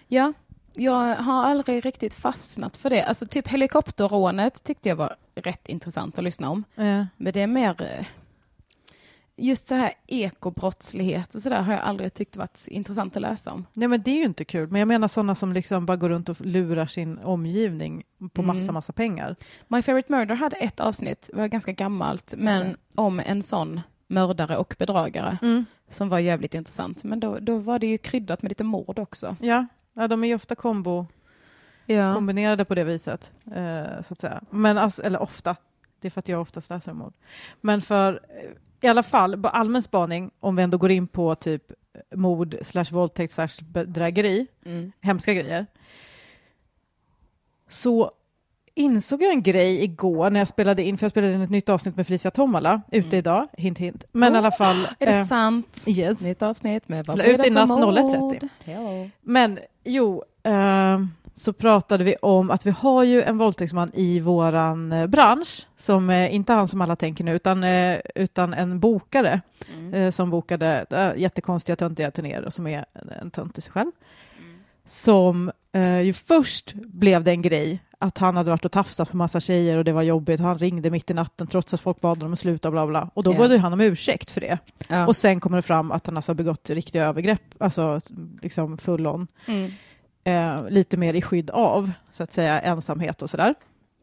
Ja, jag har aldrig riktigt fastnat för det. Alltså typ helikopterrånet tyckte jag var rätt intressant att lyssna om. Eh, Men det är mer eh, just så här ekobrottslighet och sådär har jag aldrig tyckt varit intressant att läsa om. nej men det är ju inte kul, men jag menar sådana som liksom bara går runt och lurar sin omgivning på massa, Mm. massa pengar. My Favorite Murder hade ett avsnitt, det var ganska gammalt, men om en sån mördare och bedragare som var jävligt intressant. Men då, då var det ju kryddat med lite mord också. Ja, ja, de är ju ofta kombo, Ja. kombinerade på det viset, eh, så att säga. Men alltså, eller ofta, det är för att jag oftast läser om mord. Men för, eh, i alla fall, på allmän spaning, om vi ändå går in på typ mord slash våldtäkt slash bedrägeri, Mm. hemska grejer, så insåg jag en grej igår när jag spelade in, för jag spelade in ett nytt avsnitt med Felicia Tomala, ute Mm. idag, hint hint. Men i alla fall, Är det eh, sant? yes. Nytt avsnitt med Vad La blir ut det i natt mord? 01.30. Ja. Men jo, eh, så pratade vi om att vi har ju en våldtäktsman i våran eh, bransch, som eh, inte han som alla tänker nu, utan, eh, utan en bokare Mm. som bokade eh, jättekonstiga töntiga turnéer och som är en, tönt i sig själv. Som eh, ju först blev det en grej att han hade varit och tafsat på massa tjejer och det var jobbigt och han ringde mitt i natten trots att folk bad honom att sluta bla bla. Och då bad ju han om ursäkt för det. Ja. Och sen kommer det fram att han alltså har begått riktiga övergrepp, alltså liksom full on. Mm. Eh, lite mer i skydd av, så att säga, ensamhet och sådär.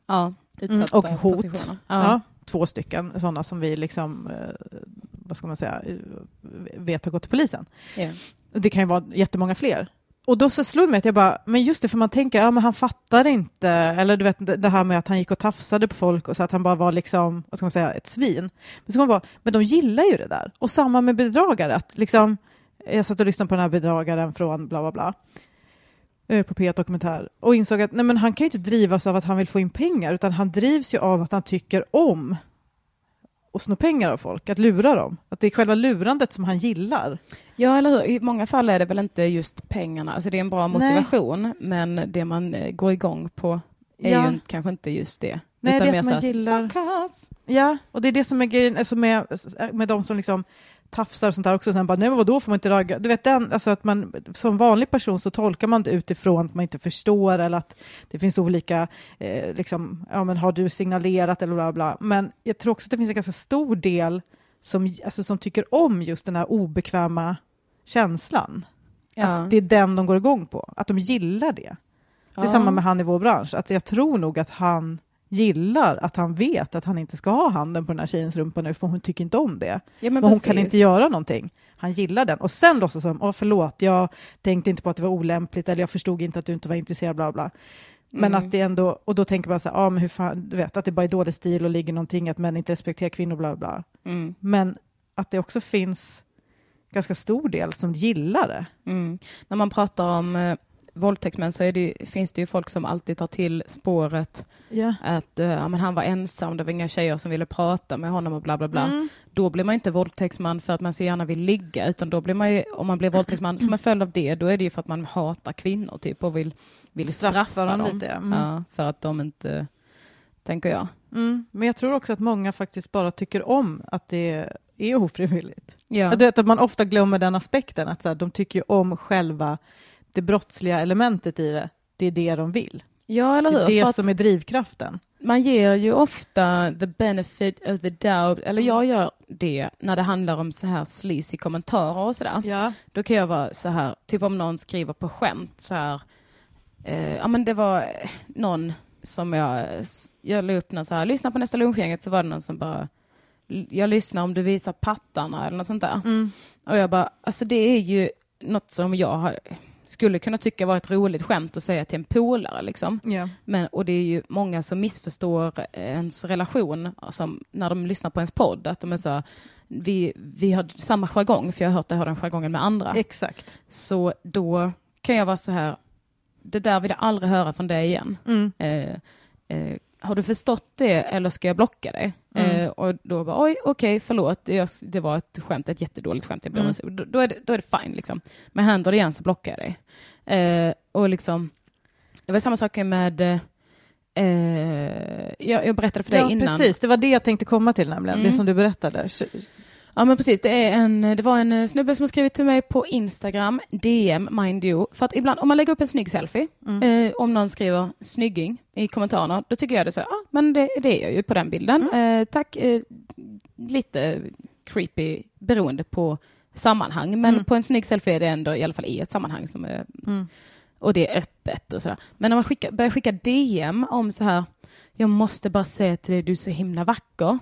Ja, Mm, och hot. Ja. Ja. två stycken sådana som vi liksom, eh, vad ska man säga, eh, vet har gått till polisen. Och Det kan ju vara jättemånga fler. Och då så slog det mig att jag bara, men just det, för man tänker, ja men han fattar inte, eller du vet det här med att han gick och tafsade på folk och så att han bara var liksom, vad ska man säga, ett svin. Men så kan man bara, men de gillar ju det där. Och samma med bedragare, att liksom, jag satt och lyssnade på den här bedragaren från bla bla bla, på P1 Dokumentär, och insåg att nej men han kan ju inte drivas av att han vill få in pengar, utan han drivs ju av att han tycker om att sno pengar av folk, att lura dem. Att det är själva lurandet som han gillar. ja, eller hur? I många fall är det väl inte just pengarna. Alltså det är en bra Nej. motivation, men det man eh, går igång på är Ja. ju kanske inte just det. Nej, utan det är mer att man gillar-. Ja, och det är det som är grejen alltså med, med de som liksom tafsar och sånt där också. Sen bara, nej men vadå får man inte ragga? Du vet, den, alltså att man som vanlig person så tolkar man det utifrån att man inte förstår eller att det finns olika, eh, liksom, ja men har du signalerat eller bla bla. Men jag tror också att det finns en ganska stor del som, alltså, som tycker om just den här obekväma känslan. Ja. Att det är den de går igång på, att de gillar det. Det är samma med han i vår bransch, att jag tror nog att han gillar att han vet att han inte ska ha handen på den här tjejens rumpa nu, för hon tycker inte om det. Ja, Men, men hon kan inte göra någonting. Han gillar den. Och sen låtsas som, åh förlåt, jag tänkte inte på att det var olämpligt, eller jag förstod inte att du inte var intresserad, bla bla. Men Mm. att det ändå, och då tänker man så här, ja men hur fan, du vet, att det bara är dålig stil och ligger någonting, att män inte respekterar kvinnor, bla bla. Mm. Men att det också finns ganska stor del som gillar det. Mm. När man pratar om eh, våldtäktsmän så det, finns det ju folk som alltid tar till spåret Ja. att eh, ja, men han var ensam, det var inga tjejer som ville prata med honom och bla bla bla. Mm. Då blir man inte våldtäktsman för att man så gärna vill ligga, utan då blir man ju, om man blir våldtäktsman som en följd av det, då är det ju för att man hatar kvinnor typ och vill, vill straffa, Straffa dem dem. lite. Mm. Ja, för att de inte, tänker jag. Mm. Men jag tror också att många faktiskt bara tycker om att det är ofrivilligt. Ja. Vet att man ofta glömmer den aspekten, att så här, de tycker om själva det brottsliga elementet i det. Det är det de vill. ja, eller Det hur? är För det som är drivkraften. man ger ju ofta the benefit of the doubt, eller jag gör det när det handlar om så här sleazy kommentarer och sådär. Ja. Då kan jag vara så här, typ om någon skriver på skämt så här, eh, ja men det var någon som jag, jag la upp någon så här, lyssna på nästa lunchgänget så var det någon som bara, jag lyssnar om du visar pattarna eller något sånt där. Mm. Och jag bara, alltså det är ju något som jag har, skulle kunna tycka var ett roligt skämt att säga till en polare liksom. Men, och det är ju många som missförstår ens relation som, när de lyssnar på ens podd. Att de är så, vi, vi har samma jargong, för jag har hört det har den jargongen med andra. Exakt. Så då kan jag vara så här, det där vill jag aldrig höra från dig igen. Mm. Eh, eh, har du förstått det eller ska jag blocka dig? Mm. Eh, och då bara, oj, okej, förlåt, det, det var ett skämt, ett jättedåligt skämt. Jag Mm. då, då, är det, då är det fine, liksom. Men händer det igen så blockar jag dig. Eh, och liksom, det var samma sak med, eh, jag, jag berättade för dig Ja, innan. precis. Det var det jag tänkte komma till nämligen, Mm. det som du berättade. Ja, men precis, det, är en, det var en eh, snubbe som skrivit till mig på Instagram, DM, mind you. För att ibland om man lägger upp en snygg selfie, eh, om någon skriver snygging i kommentarerna, då tycker jag det så, ja ah, men det, det är jag ju på den bilden. Eh, tack, eh, lite creepy beroende på sammanhang, men på en snygg selfie är det ändå i alla fall i ett sammanhang som är, och det är öppet och sådär. Men när man skickar, börjar skicka DM om så här, jag måste bara säga till dig, du är så himla vacker.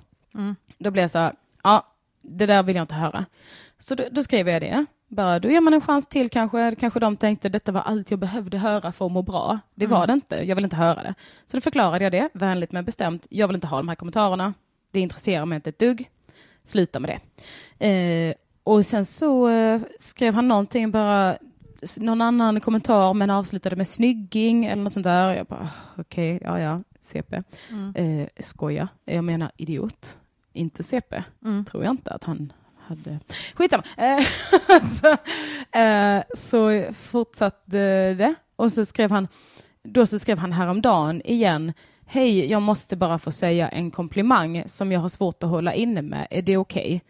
Då blir jag så här, ja, det där vill jag inte höra. Så då, då skriver jag det. Bara, då ger man en chans till kanske. Kanske de tänkte detta var allt jag behövde höra för att må bra. Det var det inte. Jag vill inte höra det. Så då förklarade jag det, vänligt men bestämt. Jag vill inte ha de här kommentarerna. Det intresserar mig inte ett dugg. Sluta med det. Eh, och sen så eh, skrev han någonting bara, någon annan kommentar men avslutade med snygging eller något sånt där. Jag bara, okej, ja ja, CP. Eh, skoja, jag menar idiot, inte CP. Tror jag inte att han hade. Skitsamma. Eh, så, eh, så fortsatte det och så skrev han, då så skrev han häromdagen igen, hej, jag måste bara få säga en komplimang som jag har svårt att hålla inne med, är det okej?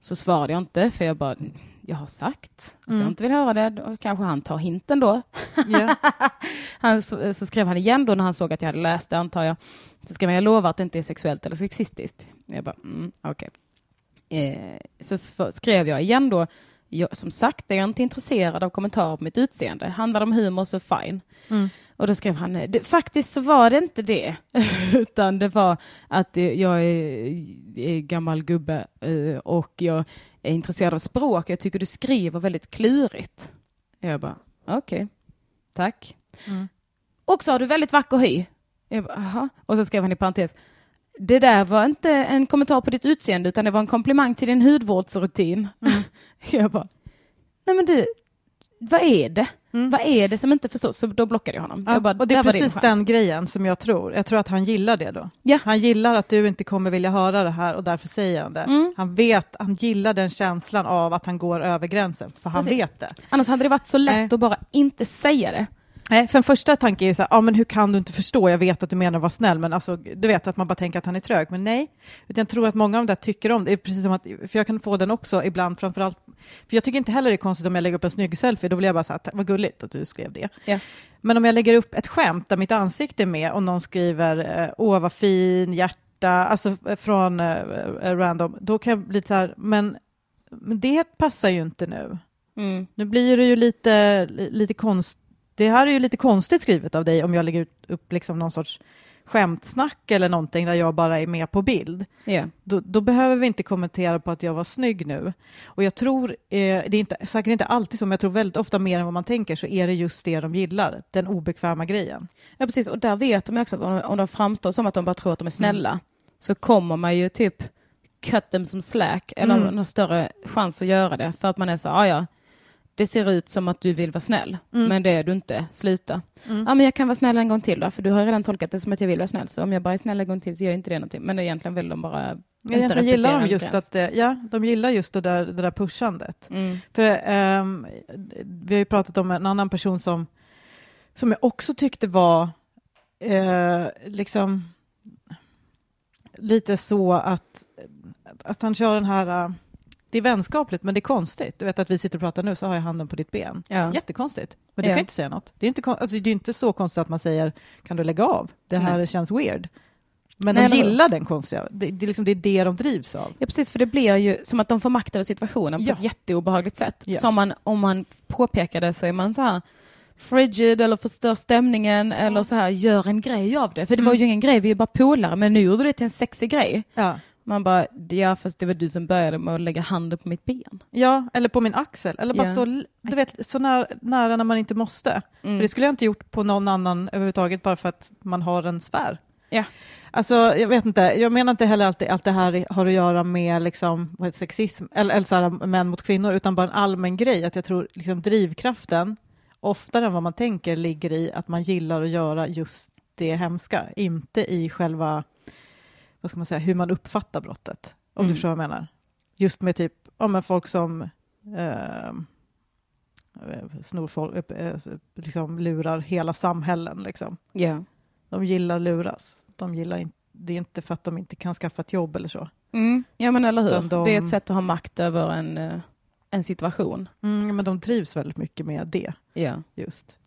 Så svarade jag inte, för jag bara, jag har sagt att jag inte vill höra det, då kanske han tar hinten då. Ja. Han, så, så skrev han igen då när han såg att jag hade läst det, antar jag. Så skrev han, jag lovar att det inte är sexuellt eller sexistiskt. Jag bara, mm, okej. Eh, så skrev jag igen då, jag, som sagt är jag inte intresserad av kommentarer på mitt utseende. Handlar det om humor så fine. Och då skrev han, faktiskt så var det inte det, utan det var att eh, jag är, är gammal gubbe eh, och jag är intresserad av språk. Jag tycker du skriver väldigt klurigt. Jag bara, okej, tack. Och så har du väldigt vacker hy. Jag bara, aha. Och så skrev han i parentes, det där var inte en kommentar på ditt utseende utan det var en komplimang till din hudvårdsrutin. jag bara, nej men du, vad är det? Vad är det som inte förstås? Så då blockade jag honom. Ja, jag bara, och det är precis den grejen som jag tror. Jag tror att han gillar det då. Ja. Han gillar att du inte kommer vilja höra det här och därför säger han det. Mm. Han vet, han gillar den känslan av att han går över gränsen, för han Precis. vet det. Annars hade det varit så lätt Nej. att bara inte säga det. Nej, för en första tanke är ju så här, ja men hur kan du inte förstå? Jag vet att du menar att vara snäll, men alltså, du vet att man bara tänker att han är trög. Men nej, utan jag tror att många av de där tycker om det. det är precis som att, för jag kan få den också ibland, framförallt, för jag tycker inte heller det är konstigt om jag lägger upp en snygg selfie, då blir jag bara så här, "Tack, vad gulligt att du skrev det. Ja. Men om jag lägger upp ett skämt där mitt ansikte är med och någon skriver, eh, åh vad fin, hjärta, alltså eh, från eh, eh, random, då kan jag bli så här, men, men det passar ju inte nu. Mm. Nu blir det ju lite, li- lite konst... Det här är ju lite konstigt skrivet av dig om jag lägger ut- upp liksom någon sorts skämtsnack eller någonting där jag bara är med på bild. Ja. Då, då behöver vi inte kommentera på att jag var snygg nu. Och jag tror, eh, det är inte, säkert inte alltid så, men jag tror väldigt ofta mer än vad man tänker så är det just det de gillar, den obekväma grejen. ja, precis. Och där vet de också att om, om de framstår som att de bara tror att de är snälla så kommer man ju typ cut them som slack eller Mm. har större chans att göra det för att man är så, ah, ja, det ser ut som att du vill vara snäll, men det är du inte, sluta. Ja, men jag kan vara snäll en gång till då, för du har redan tolkat det som att jag vill vara snäll, så om jag bara är snäll en gång till så gör jag inte det någonting. Men egentligen vill de bara inte Egentligen gillar respektera de just att, det- ja, de gillar just det där, det där pushandet. Mm. För ehm, vi har ju pratat om en annan person som, som jag också tyckte var eh, liksom lite så att, att han kör den här, eh, det är vänskapligt men det är konstigt. Du vet att vi sitter och pratar nu så har jag handen på ditt ben. Ja. Jättekonstigt. Men du Ja. kan inte säga något. Det är inte, alltså, det är inte så konstigt att man säger kan du lägga av? Det här Nej. känns weird. Men Nej, de gillar den konstiga, det, det, är liksom, det är det de drivs av. Ja, precis, för det blir ju som att de får makt över situationen på Ja. ett jätteobehagligt sätt. Ja. Som man, om man påpekar det så är man så här frigid eller förstör stämningen eller så här gör en grej av det. För det var Mm. ju ingen grej, vi är bara polare, men nu gjorde det till en sexig grej. Ja. Man bara, ja fast det var du som började med att lägga handen på mitt ben. Ja, eller på min axel. Eller bara Ja. stå du vet, så nära, nära när man inte måste. Mm. För det skulle jag inte gjort på någon annan överhuvudtaget bara för att man har en sfär. Ja. Alltså, jag vet inte, jag menar inte heller alltid att det här har att göra med liksom, vad heter, sexism, eller, eller så här, män mot kvinnor, utan bara en allmän grej. Att jag tror liksom, drivkraften, oftare än vad man tänker, ligger i att man gillar att göra just det hemska, inte i själva, vad ska man säga, hur man uppfattar brottet. Om Mm. du förstår vad jag menar. Just med typ, ja, men folk som eh, snor folk, eh, liksom lurar hela samhällen. Liksom. Ja. De gillar luras. De gillar inte, det är inte för att de inte kan skaffa ett jobb eller så. Mm. Ja men eller hur. De- Det är ett sätt att ha makt över en, eh, en situation. Mm, men de trivs väldigt mycket med det. Ja. just.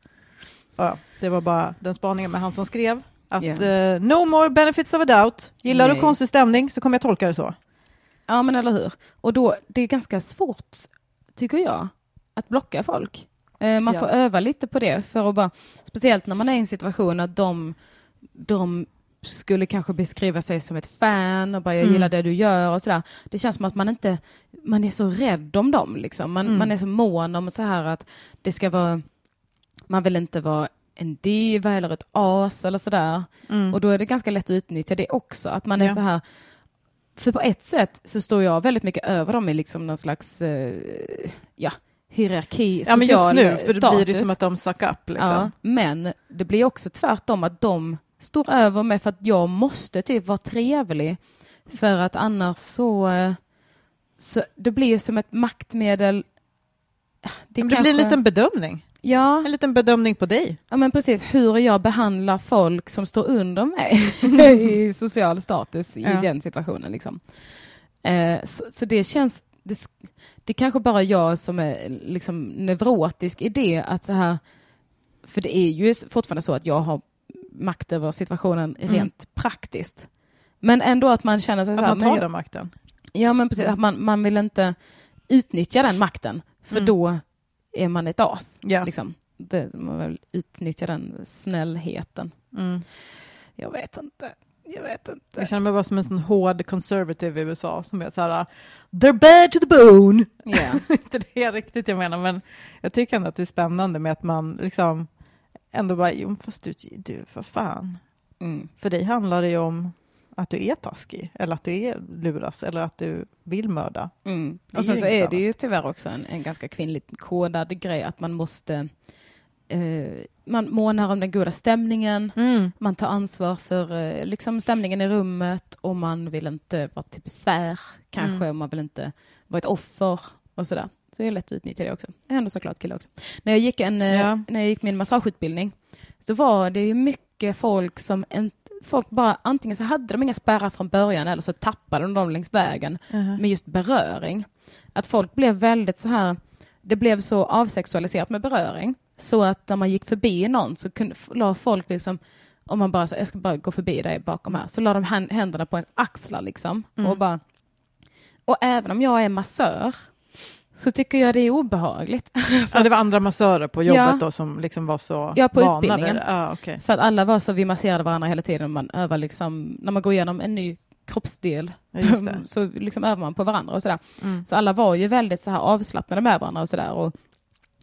Ja, det var bara den spaningen med han som skrev att Ja. eh, no more benefits of a doubt. Gillar du Nej. konstig stämning så kommer jag tolka det så. ja men eller hur. Och då, det är ganska svårt, tycker jag, att blocka folk. Eh, man Ja. får öva lite på det, för att bara, speciellt när man är i en situation att de, de skulle kanske beskriva sig som ett fan och bara jag Mm. gillar det du gör och sådär. Det känns som att man inte, man är så rädd om dem liksom. Man, Mm. man är så mån om så här att det ska vara, man vill inte vara en diva eller ett as eller sådär. Och då är det ganska lätt att utnyttja det också. Att man är Ja. så här, för på ett sätt så står jag väldigt mycket över dem i liksom någon slags eh, ja, hierarki, Ja, men just social nu, för det status. blir det som att de suck up. Liksom. Ja, men det blir också tvärtom att de står över mig för att jag måste typ vara trevlig. För att annars så, eh, så det blir som ett maktmedel. Det, Men det blir en liten bedömning. Ja, En liten bedömning på dig. ja, men precis hur jag behandlar folk som står under mig i social status i Ja. den situationen. Liksom. Eh, så, så det känns, det, det kanske bara jag som är liksom neurotisk i det att så här, för det är ju fortfarande så att jag har makt över situationen Mm. rent praktiskt. Men ändå att man känner sig Att så här, man tar den makten. Ja men precis, att man, man vill inte utnyttja den makten för Mm. då är man ett as. Ja. Liksom. Det, man vill utnyttja den snällheten. Mm. Jag vet inte. Jag vet inte. Jag känner mig bara som en sån hård conservative i USA som är så här, they're bad to the bone. Ja. inte det riktigt jag menar, men jag tycker ändå att det är spännande med att man liksom ändå bara, jo fast du, du vad fan, Mm. för dig handlar det ju om att du är taskig, eller att du är luras, eller att du vill mörda. Mm. Det Och sen så är det ju tyvärr också en, en ganska kvinnligt kodad grej att man måste eh, man månar om den goda stämningen, man tar ansvar för eh, liksom stämningen i rummet och man vill inte vara till besvär kanske, Mm. och man vill inte vara ett offer och sådär. Så det är lätt att utnyttja det också. Är ändå såklart kille också. När jag gick, en, eh, Ja. när jag gick min massageutbildning så var det ju mycket folk som en, folk bara antingen så hade de inga spärrar från början eller så tappade de dem längs vägen med just beröring. Att folk blev väldigt så här, det blev så avsexualiserat med beröring så att när man gick förbi någon så kunde, la folk liksom, om man bara sa, jag ska bara gå förbi dig bakom här, så la de hän- händerna på en axlar liksom Mm. och bara, och även om jag är massör så tycker jag det är obehagligt. Ja, det var andra massörer på jobbet Ja. då som liksom var så Ja, på vana utbildningen. vid. Ja, okej. För att alla var så, vi masserade varandra hela tiden, man övar liksom, när man går igenom en ny kroppsdel så liksom övar man på varandra och sådär. Mm. Så alla var ju väldigt så här avslappnade med varandra och sådär.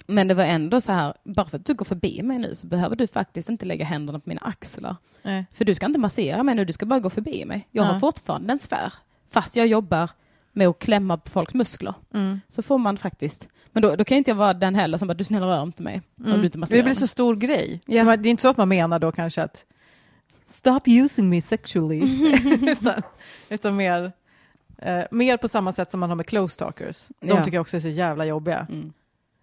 Men det var ändå så här, bara för att du går förbi mig nu så behöver du faktiskt inte lägga händerna på mina axlar. Nej. För du ska inte massera mig nu, du ska bara gå förbi mig. Jag Ja. har fortfarande en sfär, fast jag jobbar med att klämma på folks muskler. Mm. Så får man faktiskt, men då, då kan inte jag vara den heller som bara, du snälla rör inte mig. Om du inte masserar Det blir så stor grej. Ja. Det är inte så att man menar då kanske att stop using me sexually, utan, utan mer, eh, mer på samma sätt som man har med close talkers. De Ja. tycker jag också är så jävla jobbiga. Mm.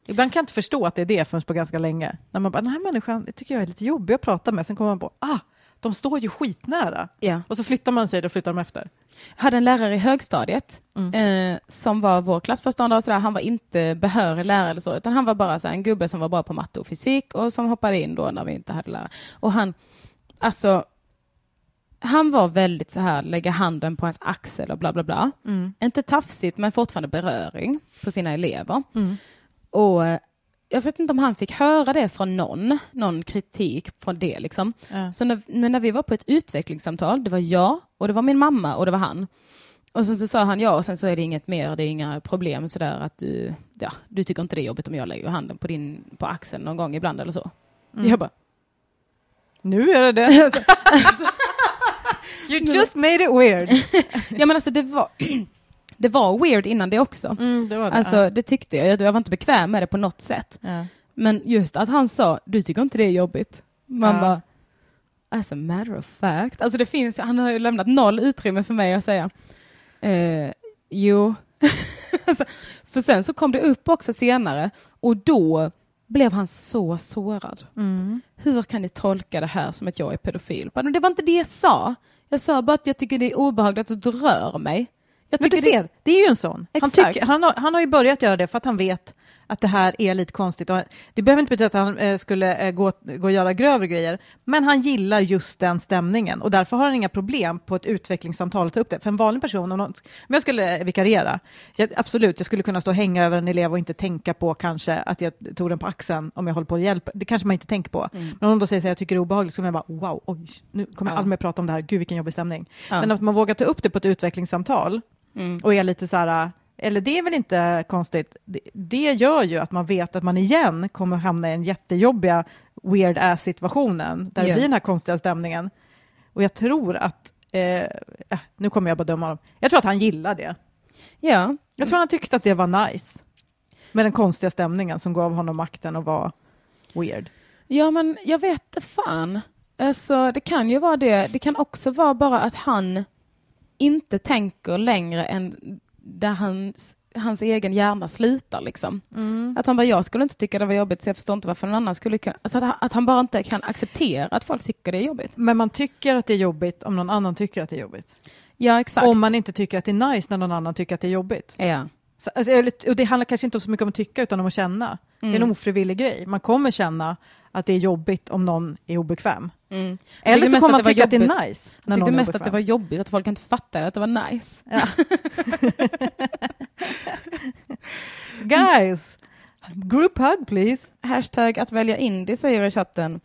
Ibland kan jag inte förstå att det är det förrän på ganska länge. När man bara, den här människan tycker jag är lite jobbig att prata med. Sen kommer man på, ah, de står ju skitnära. Ja. Och så flyttar man sig, då flyttar de efter. Jag hade en lärare i högstadiet Mm. eh, som var vår klassföreståndare och sådär. Han var inte behörig lärare eller så, utan han var bara så en gubbe som var bra på matte och fysik och som hoppade in då när vi inte hade lärare. Och han, alltså, han var väldigt så här, lägga handen på ens axel och bla bla bla. Inte tafsigt, men fortfarande beröring på sina elever. Och eh, jag vet inte om han fick höra det från någon, någon kritik från det liksom. Ja. Så när, men när vi var på ett utvecklingssamtal, det var jag och det var min mamma och det var han. Och sen så sa han ja och sen så är det inget mer, det är inga problem sådär att du, ja, du tycker inte det är jobbigt om jag lägger handen på din, på axeln någon gång ibland eller så. Jag bara, Nu är det det. you just made it weird. ja men alltså det var, det var weird innan det också. Mm, det det. Alltså det tyckte jag, jag var inte bekväm med det på något sätt. ja. Men just att han sa, du tycker inte det är jobbigt. Man Ja. bara, as a matter of fact. Alltså det finns, han har ju lämnat noll utrymme för mig att säga, eh, jo. alltså, för sen så kom det upp också senare och då blev han så sårad. Mm. Hur kan ni tolka det här som att jag är pedofil? Men det var inte det jag sa. Jag sa bara att jag tycker det är obehagligt att du rör mig. Men tycker du det- ser, det är ju en sån. Han, tycker, han, har, han har ju börjat göra det för att han vet att det här är lite konstigt. Och det behöver inte betyda att han eh, skulle eh, gå, gå och göra grövre grejer, men han gillar just den stämningen och därför har han inga problem på ett utvecklingssamtal att ta upp det. För en vanlig person, om, någon, om jag skulle eh, vikariera, jag, absolut, jag skulle kunna stå och hänga över en elev och inte tänka på kanske att jag tog den på axeln om jag håller på att hjälpa. Det kanske man inte tänker på. Men om de säger att jag tycker det är obehagligt, så jag bara wow, oj, nu kommer jag Ja. aldrig mer prata om det här, gud vilken jobbig stämning. Ja. Men att man vågar ta upp det på ett utvecklingssamtal Mm. och är lite så här, eller det är väl inte konstigt, det, det gör ju att man vet att man igen kommer hamna i den jättejobbiga weird ass situationen där det Ja. blir den här konstiga stämningen. Och jag tror att, eh, äh, nu kommer jag bara döma honom, jag tror att han gillar det. Ja, Jag tror han tyckte att det var nice med den konstiga stämningen som gav honom makten att vara weird. Ja, men jag vet fan. Alltså, det kan ju vara det. Det kan också vara bara att han inte tänker längre än där hans, hans egen hjärna slutar. Liksom. Att han bara, jag skulle inte tycka det var jobbigt så jag förstår inte varför någon annan skulle kunna... Alltså att, han, att han bara inte kan acceptera att folk tycker det är jobbigt. Men man tycker att det är jobbigt om någon annan tycker att det är jobbigt. Ja, exakt. Om man inte tycker att det är nice när någon annan tycker att det är jobbigt. Ja. Så, alltså, och det handlar kanske inte så mycket om att tycka utan om att känna. Det är en ofrivillig grej. Man kommer känna att det är jobbigt om någon är obekväm. Mm. Eller så kommer man tycka att det är nice Jag tyckte mest att det var jobbigt att folk inte fattade att det var nice. Guys, group hug please. Hashtag att välja indie säger i chatten.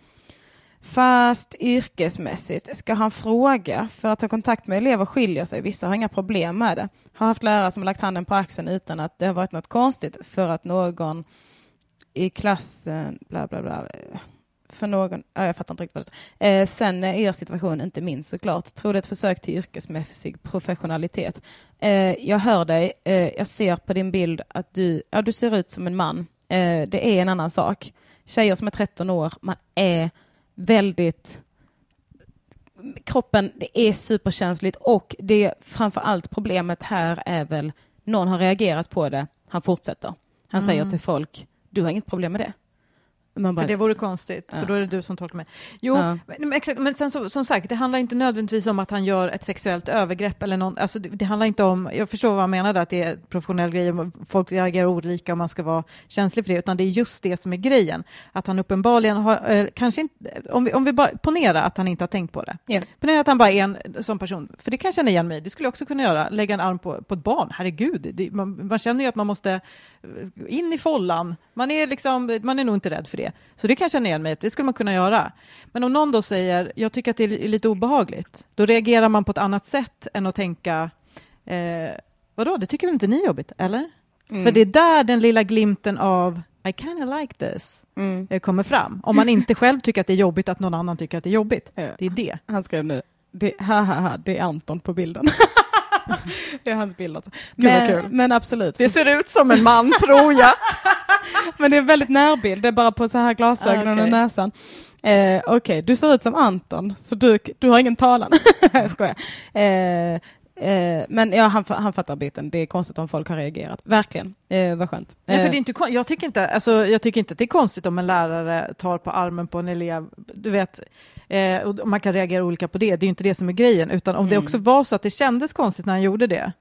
Fast yrkesmässigt ska han fråga för att ha kontakt med elever skiljer sig. Vissa har inga problem med det. Har haft lärare som har lagt handen på axeln utan att det har varit något konstigt för att någon i klassen, bla bla bla, för någon, ja, jag fattar inte riktigt vad det står. Eh, sen är er situation inte minst såklart. Tror det är ett försök till yrkesmässig professionalitet. Eh, jag hör dig, eh, jag ser på din bild att du, ja, du ser ut som en man. Eh, det är en annan sak. Tjejer som är 13 år, man är väldigt kroppen, det är superkänsligt och det framför allt problemet här är väl någon har reagerat på det, han fortsätter. Han säger till folk, du har inget problem med det. Man bara, För det vore konstigt, Ja. för då är det du som tolkar mig. Jo, Ja. men, exakt, men sen så, som sagt, det handlar inte nödvändigtvis om att han gör ett sexuellt övergrepp eller någon, alltså det, det handlar inte om, jag förstår vad han menade, att det är en professionell grej, folk reagerar olika och man ska vara känslig för det, utan det är just det som är grejen. Att han uppenbarligen har, eh, kanske inte, om vi, om vi bara ponera att han inte har tänkt på det. Ja. Ponera att han bara är en sån person, för det kan jag känna igen mig det skulle jag också kunna göra, lägga en arm på, på ett barn, herregud, det, man, man känner ju att man måste eh, in i follan, man är, liksom, man är nog inte rädd för det. Så det kan jag känna igen mig det skulle man kunna göra. Men om någon då säger, jag tycker att det är lite obehagligt, då reagerar man på ett annat sätt än att tänka, eh, vadå, det tycker väl inte ni är jobbigt, eller? Mm. För det är där den lilla glimten av I kind of like this Mm. eh, kommer fram. Om man inte själv tycker att det är jobbigt att någon annan tycker att det är jobbigt. Ja. Det är det. Han skrev nu, det, ha, ha, ha, det är Anton på bilden. det är hans bild alltså. Men, kul. men absolut. Det ser ut som en man, tror jag. Men det är väldigt närbild, det är bara på så här glasögonen Ah, okej. och näsan. Eh, Okej, du ser ut som Anton, så du, du har ingen talan. jag skojar. Eh, eh, men ja, han, han fattar biten. Det är konstigt om folk har reagerat. Verkligen. Eh, vad skönt. Nej, för Eh, det är inte, jag, tycker inte, alltså, jag tycker inte att det är konstigt om en lärare tar på armen på en elev. Du vet, eh, och man kan reagera olika på det. Det är ju inte det som är grejen. Utan om det Mm. också var så att det kändes konstigt när han gjorde det.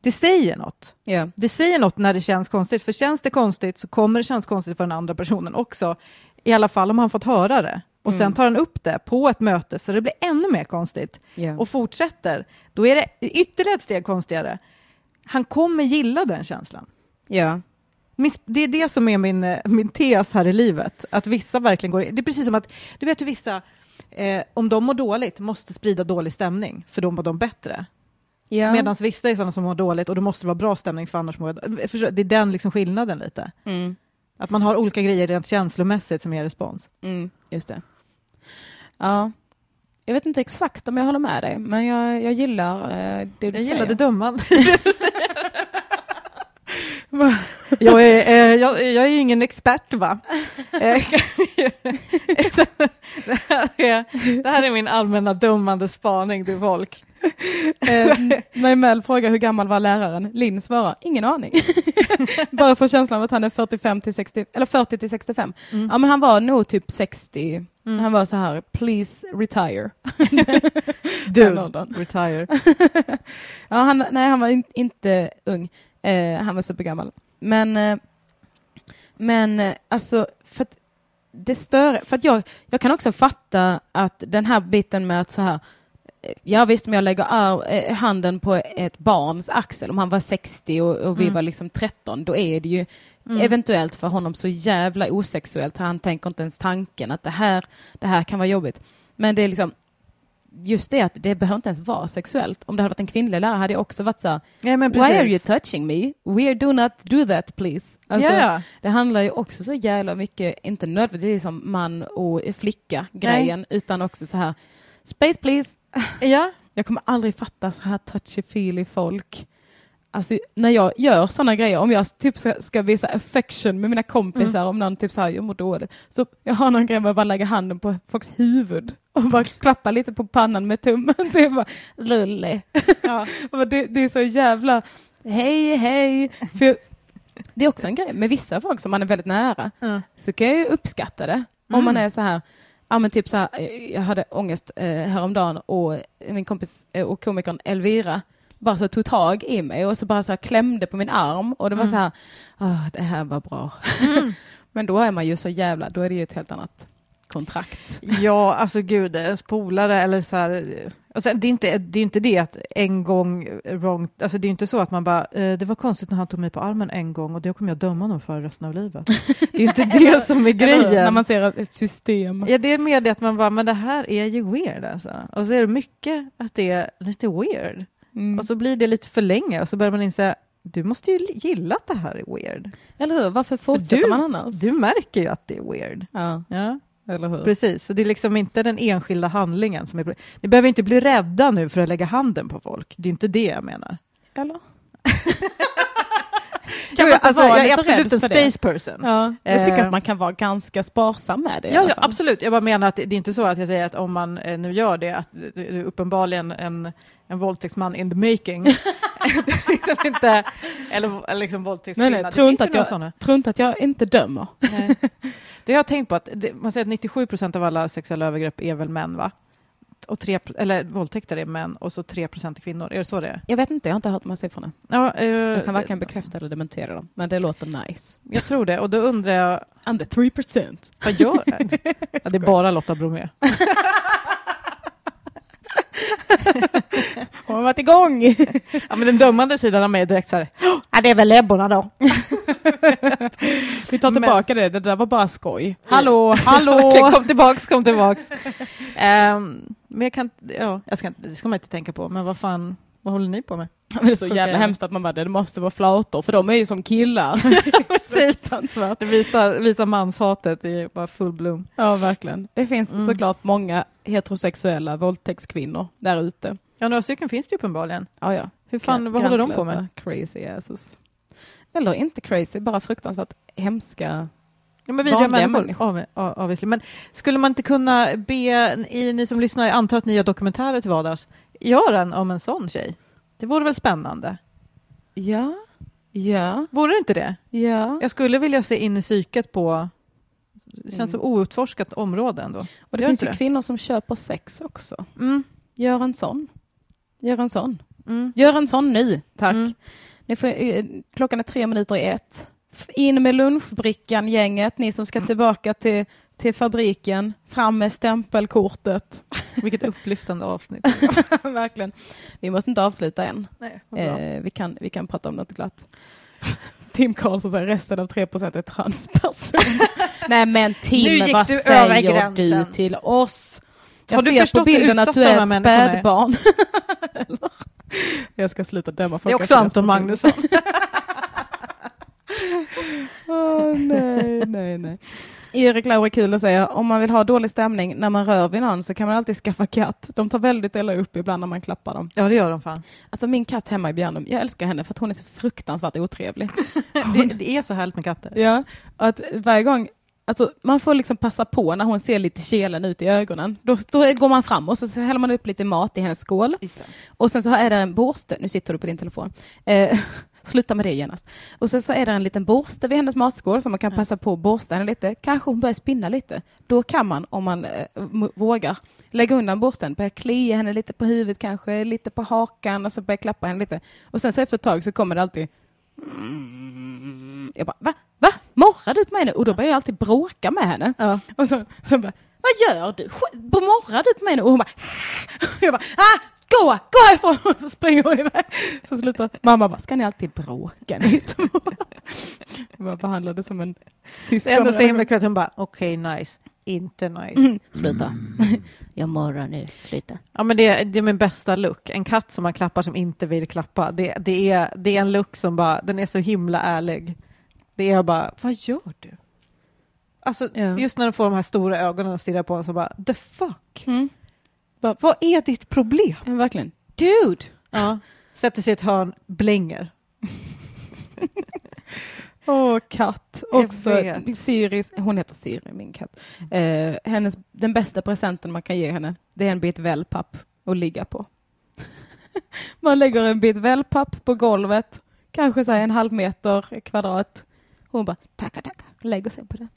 Det säger något. ja. Det säger något när det känns konstigt. För känns det konstigt så kommer det kännas konstigt för den andra personen också. I alla fall om han fått höra det. Och sen Mm. tar han upp det på ett möte så det blir ännu mer konstigt. Ja. och fortsätter, då är det ytterligare ett steg konstigare. Han kommer gilla den känslan. ja. Min- Det är det som är min, eh, min tes här i livet, att vissa verkligen går... Det är precis som att, du vet hur vissa, eh, om de mår dåligt, måste sprida dålig stämning, för då mår de bättre. ja. Medan vissa är sådana som mår dåligt och då måste det vara bra stämning, för annars mår jag... Förstår- Det är den liksom skillnaden lite. Mm. Att man har olika grejer rent känslomässigt som ger respons. Mm, just det. Ja. Jag vet inte exakt om jag håller med dig, men jag, jag gillar eh, det du Jag säger. gillar det dömande. jag, är, eh, jag, jag är ingen expert va? Eh, det, här är, det här är min allmänna dömande spaning till folk. Eh, när Mel frågar hur gammal var läraren, Linn svarar ingen aning. Bara få känslan av att han är 45 till 60, eller 40 till 65. Mm. Ja men han var nog typ 60, Han var så här, please retire. Dude, retire. Ja, han, nej, han var in, inte ung. Eh, han var supergammal. Men, eh, men eh, alltså, för att det stör, för att jag, jag kan också fatta att den här biten med att så här, ja visst om jag lägger eh, handen på ett barns axel, om han var 60 och, och vi Mm. var liksom 13, då är det ju eventuellt för honom så jävla osexuellt, han tänker inte ens tanken att det här, det här kan vara jobbigt. Men det är liksom, just det att det behöver inte ens vara sexuellt. Om det hade varit en kvinnlig lärare hade jag också varit så här, Ja, Why are you touching me? We do not do that please. Alltså, ja, ja. Det handlar ju också så jävla mycket, inte nödvändigtvis som man och flicka grejen, utan också så här, space please. ja. Jag kommer aldrig fatta så här touchy-feely folk. Alltså när jag gör sådana grejer, om jag typ ska, visa affection med mina kompisar, om någon typ så här, jag mår dåligt, så jag har någon grej med att bara lägga handen på folks huvud och bara klappa lite på pannan med tummen. Det är bara, lulle. ja. Det, det är så jävla, hej hej. För det är också en grej med vissa folk som man är väldigt nära, Ja. så kan jag ju uppskatta det. Om man är så här, ja men typ så här, eh, jag hade ångest eh, häromdagen och min kompis eh, och komikern Elvira bara så tog tag i mig och så bara så här klämde på min arm och det var så här, ah, det här var bra. men då är man ju så jävla, då är det ju ett helt annat kontrakt. Ja, alltså gud, ens polare eller så här. Alltså, det, är inte, det är inte det att en gång wrong, alltså det är inte så att man bara, eh, det var konstigt när han tog mig på armen en gång och det kommer jag döma honom för resten av livet. Det är inte det som är Eller När grejen. man ser ett system. Ja, det är mer det att man bara, men det här är ju weird alltså. Och så är det mycket att det är lite weird. Mm. Och så blir det lite för länge och så börjar man inse, du måste ju gilla att det här är weird. Eller hur? Varför fortsätter du- man annars? Du märker ju att det är weird. Ja, Ja. Eller hur? Precis, så det är liksom inte den enskilda handlingen som är pro- Ni behöver inte bli rädda nu för att lägga handen på folk. Det är inte det jag menar. Eller? Jo, man inte alltså, jag är absolut en space person. Ja, jag tycker Eh. att man kan vara ganska sparsam med det. Ja, ja, absolut. Jag bara menar att det, är inte så att jag säger att om man eh, nu gör det, att det är uppenbarligen en, en våldtäktsman in the making. Liksom inte, eller, liksom våldtäktskvinna. Nej, nej, tro inte att jag- sådana. Tror inte att jag inte dömer. Nej. Det har jag tänkt på, att det, man säger att 97 procent av alla sexuella övergrepp är väl män, va? Och tre, eller våldtäkter är män och så 3 procent är kvinnor. Är det så det är? Jag vet inte, jag har inte hört de här siffrorna. Ja, eh, Jag kan varken bekräfta eller dementera dem, men det låter nice. jag tror det. Och då undrar jag, Under 3 procent. vad gör det? ja, det är bara Lotta Bromé. Hon har varit igång! Ja, men den dömande sidan av mig är direkt så här, ja, det är väl läbborna då. Vi tar Men- tillbaka det, det där var bara skoj. Hallå, hallå! Okej, kom tillbaks, kom tillbaks. Ehm, men jag kan, ja, jag ska, det ska man inte tänka på, men vad fan, vad håller ni på med? Men det är så jävla Okej. hemskt att man bara, det måste vara flator, för de är ju som killar. Precis. Det visar, visar manshatet i bara full bloom. Ja, verkligen. Det finns Mm. såklart många heterosexuella våldtäktskvinnor där ute. Ja, några stycken finns det uppenbarligen. Ja, ja. Hur fan, vad håller de på med? Crazy asses. Eller inte crazy, bara fruktansvärt hemska. Ja, men vidriga människor. Av, av, men skulle man inte kunna be, i, ni som lyssnar, jag antar att ni gör dokumentärer till vardags, gör en om en sån tjej? Det vore väl spännande? Ja, ja, Vore det inte det? ja. Jag skulle vilja se in i psyket på, det känns Mm. som outforskat område ändå. Och det Gör finns ju det? kvinnor som köper sex också. Mm. Gör en sån. Gör en sån. Mm. Gör en sån nu, tack. Mm. Ni får, eh, klockan är tre minuter i ett. In med lunchbrickan, gänget. Ni som ska tillbaka till, till fabriken. Fram med stämpelkortet. Vilket upplyftande avsnitt. Verkligen. Vi måste inte avsluta än. Nej. Eh, vi, kan, vi kan prata om något glatt. Tim Karlsson säger resten av 3 är transperson. Nej men Tim, vad säger gränsen. du till oss? Har Jag du ser på bilden att du är ett spädbarn. Jag ska sluta döma Det folk. är också Anton. Magnusson. Åh, nej, nej, nej. Erik Lauri Kule säger, om man vill ha dålig stämning när man rör vid någon så kan man alltid skaffa katt. De tar väldigt illa upp ibland när man klappar dem. Ja, det gör de fan. Alltså min katt hemma i Bjärnum, jag älskar henne för att hon är så fruktansvärt otrevlig. Det, det är så härligt med katter. Ja, att varje gång, alltså man får liksom passa på när hon ser lite kelen ut i ögonen. Då, då går man fram och så, så häller man upp lite mat i hennes skål. Och sen så är det en borste, nu sitter du på din telefon. Eh, Sluta med det genast. Och sen så är det en liten borste vid hennes matskål som man kan passa på att borsta henne lite. Kanske hon börjar spinna lite. Då kan man, om man eh, vågar, lägga undan borsten, börja klia henne lite på huvudet kanske, lite på hakan och så börja klappa henne lite. Och sen så efter ett tag så kommer det alltid. Jag bara, va? Va? Morrar du på mig nu? Och då börjar jag alltid bråka med henne. Ja. Och så, så bara, vad gör du? Morrar du på mig nu? Och hon bara, jag bara, ah, gå, gå härifrån! Och så springer hon iväg. Så slutar mamma bara, ska ni alltid bråka ni två? Behandlade som en Det syskon. är ändå så himla kul att hon bara, okej, nice. Inte nice. Mm, Sluta. Jag morrar nu, sluta. Ja, men det, det är min bästa look. En katt som man klappar som inte vill klappa. Det, det, är, det är en look som bara, den är så himla ärlig. Det är bara, vad gör du? Alltså, Ja. just när de får de här stora ögonen och stirrar på en så bara, the fuck? Mm. Vad är ditt problem? Ja, verkligen. Dude! Ja. Sätter sig i ett hörn, blänger. Åh, katt. Jag Också vet. Siris, hon heter Siri, min katt. Eh, hennes, den bästa presenten man kan ge henne, det är en bit wellpapp att ligga på. man lägger en bit wellpapp på golvet, kanske så en halv meter kvadrat. Hon bara tackar, tackar, lägger sig på den.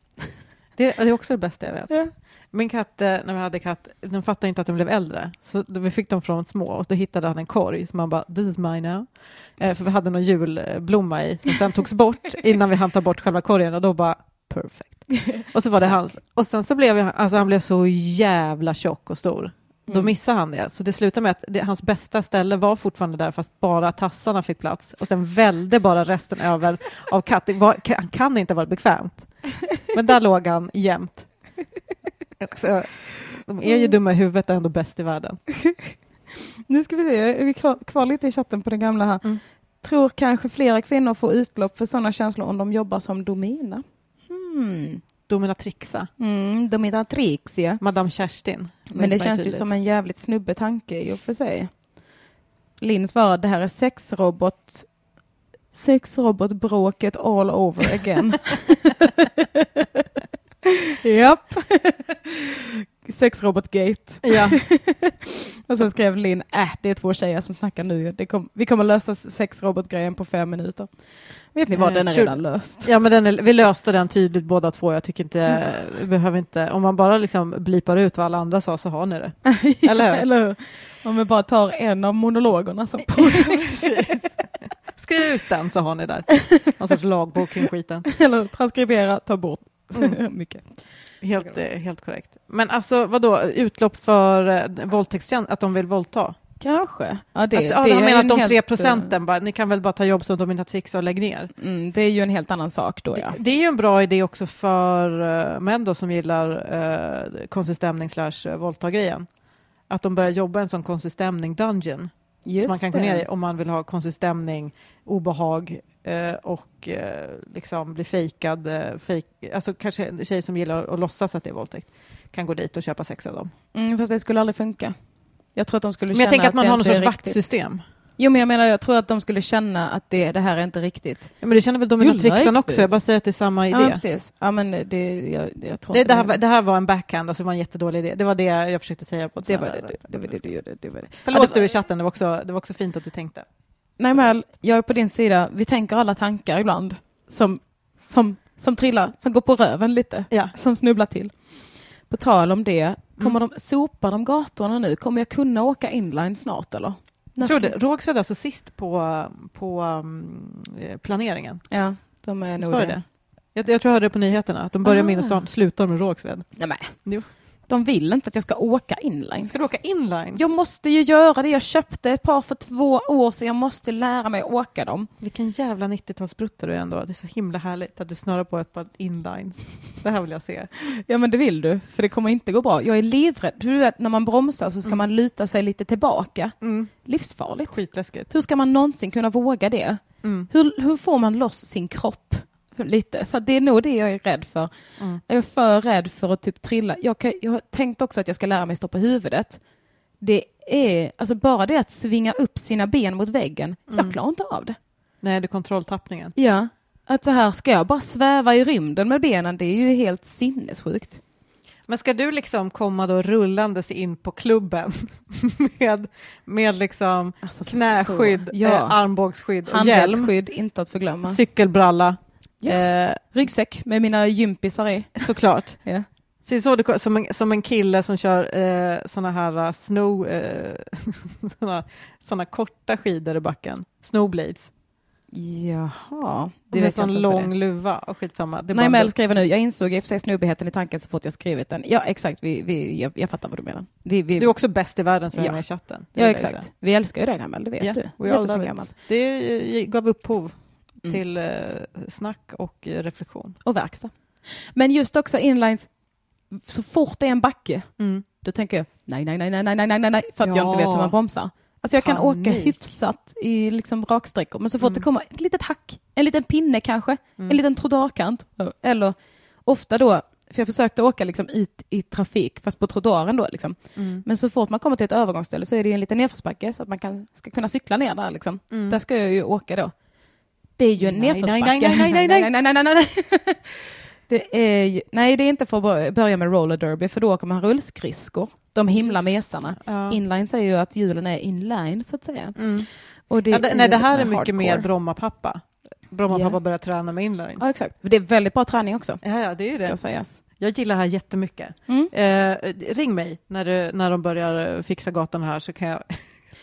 Det, det är också det bästa jag vet. Ja. Min katt, eh, när vi hade katt, den fattade inte att den blev äldre. Så vi fick dem från små och då hittade han en korg som man bara, this is mine now. Eh, för vi hade någon julblomma i som sen togs bort innan vi hann ta bort själva korgen och då bara, perfect. Och så var det hans. Och sen så blev jag, alltså han blev så jävla tjock och stor. Då Mm. missade han det. Så det slutade med att det, hans bästa ställe var fortfarande där fast bara tassarna fick plats. Och sen välde bara resten över av katt. Det var, kan, kan inte vara bekvämt. Men där låg han jämt. Så, de är ju dumma i huvudet och ändå bäst i världen. Nu ska vi se, är vi kvar lite i chatten på den gamla här. Mm. Tror kanske flera kvinnor får utlopp för sådana känslor om de jobbar som domina. Hmm. Dominatrixa. Mm, dominatrix, ja. Madame Kerstin. Men det känns ju som en jävligt snubbe tanke i och för sig. Linn svarar, det här är sexrobot sexrobotbråket all over again. Japp. Sexrobotgate. Ja, Och sen skrev Linn, äh, det är två tjejer som snackar nu. Kom, vi kommer lösa sexrobotgrejen på fem minuter. Vet ni vad, Eh, den är redan löst. ja men är, vi löste den tydligt båda två. Jag tycker inte, vi behöver inte, om man bara liksom blipar ut vad alla andra sa så har ni det. Eller hur? Eller hur? Om vi bara tar en av monologerna på Skriv ut den så har ni där. Någon sorts lagbok kring skiten. Eller transkribera, ta bort. Mm. Mycket. Helt, eh, helt korrekt. Men alltså vadå, utlopp för eh, våldtäktstjänst, att de vill våldta? Kanske. Ja, det, att, ja, det är menar en att de helt, tre procenten, bara, ni kan väl bara ta jobb som dominatrix och lägg ner. Mm, det är ju en helt annan sak då, ja. Det, det är ju en bra idé också för uh, män då som gillar uh, konsiststämning slash uh, våldta-grejen. Att de börjar jobba en sån konsiststämning dungeon. Just som man kan gå ner i om man vill ha konsiststämning, obehag eh, och eh, liksom bli fejkad. eh, fake, alltså kanske en tjej som gillar att låtsas att det är våldtäkt kan gå dit och köpa sex av dem. Mm, fast det skulle aldrig funka. Jag tror att de skulle Men jag känna tänker att man har någon inte sorts vaktsystem. Jo, men jag menar, jag tror att de skulle känna att det, det här är inte riktigt. Ja, men det känner väl You dominatrixen like också, jag bara säger att det är samma idé. Ja, precis. Ja, men det, jag, jag tror det, det, här, var- det här var en backhand, alltså det var en jättedålig idé. Det var det jag försökte säga på det var det, det, det, var det du. Det var det. Förlåt Ja, det du var- i chatten, det var, också, det var också fint att du tänkte. Nej, men jag är på din sida. Vi tänker alla tankar ibland som, som, som trillar, som går på röven lite. Ja. som snubblar till. På tal om det, kommer Mm. de, sopar de gatorna nu? Kommer jag kunna åka inline snart eller? Tror det. Rågsved är alltså sist på, på um, planeringen. Ja, de är nog det. det? Jag, jag tror jag hörde det på nyheterna, att de börjar med Ah. innerstan, slutar med Rågsved. Nej, men. Jo. De vill inte att jag ska åka inline. Ska du åka inlines? Jag måste ju göra det. Jag köpte ett par för två år sedan. Jag måste lära mig att åka dem. Vilken jävla 90-talsbrutta du är ändå. Det är så himla härligt att du snurrar på ett par inlines. Det här vill jag se. Ja, men det vill du, för det kommer inte gå bra. Jag är livrädd. Du vet, när man bromsar så ska Mm. man luta sig lite tillbaka. Livsfarligt. Skitläskigt. Hur ska man någonsin kunna våga det? Mm. Hur, hur får man loss sin kropp? Lite, för det är nog det jag är rädd för. Mm. Jag är för rädd för att typ trilla. Jag, kan, jag har tänkt också att jag ska lära mig stå på huvudet. Det är, alltså bara det att svinga upp sina ben mot väggen, Mm. jag klarar inte av det. Nej, det är kontrolltappningen. Ja, att så här ska jag bara sväva i rymden med benen, det är ju helt sinnessjukt. Men ska du liksom komma då rullandes in på klubben med, med liksom Alltså, knäskydd. Ja. eh, armbågsskydd och hjälm, Handledsskydd, inte att förglömma. cykelbralla, Ja. eh, Ryggsäck med mina gympisar i. såklart. Ja. Se så det, som, en, som en kille som kör eh, såna här uh, snow, eh, såna, såna korta skidor i backen, snowblades, Jaha, det vet jag sån det lång är. luva och skitsamma. Det är Nej, Mel skriver nu, jag insåg i och för sig snubbigheten i tanken så fort jag skrivit den. Ja, exakt, vi, vi, jag, jag fattar vad du menar. Vi, vi, Du är också bäst i världen, säger Ja. med i chatten. Det ja, exakt. Vi älskar ju dig, Mel, det vet Ja, du. we vet all du gammalt. Det eh, gav upphov Mm. till eh, snack och reflektion. Och verkstad. Men just också inlines, så fort det är en backe, då tänker jag nej, nej, nej, nej, nej, nej, nej, nej, för att jag inte Ja. vet hur man bromsar. Alltså jag kan åka Panik. hyfsat i liksom raksträckor, men så fort Mm. det kommer ett litet hack, en liten pinne kanske, en liten trottoarkant, eller ofta då, för jag försökte åka liksom ut i trafik, fast på trottoaren då. Liksom. Mm. Men så fort man kommer till ett övergångsställe så är det en liten nedförsbacke så att man kan, ska kunna cykla ner där. Liksom. Där ska jag ju åka då. Det är ju en Mm. Nej, nedförsbacke. nej, nej, nej, nej, nej, nej, nej, nej, nej. Det är ju, nej, det är inte för att bör- börja med roller derby, för då åker man rullskridskor. De himla mesarna. Ja. Inline säger ju att hjulen är inline, så att säga. Mm. Och det Ja, det, nej, det här är mer mycket mer hardcore. Brommapappa. Brommapappa Ja. börjar träna med inlines. Ja, exakt. Det är väldigt bra träning också, Ja, ja, det är ska det. sägas. Jag gillar det här jättemycket. Mm. Eh, ring mig när, du, när de börjar fixa gatan här så kan jag...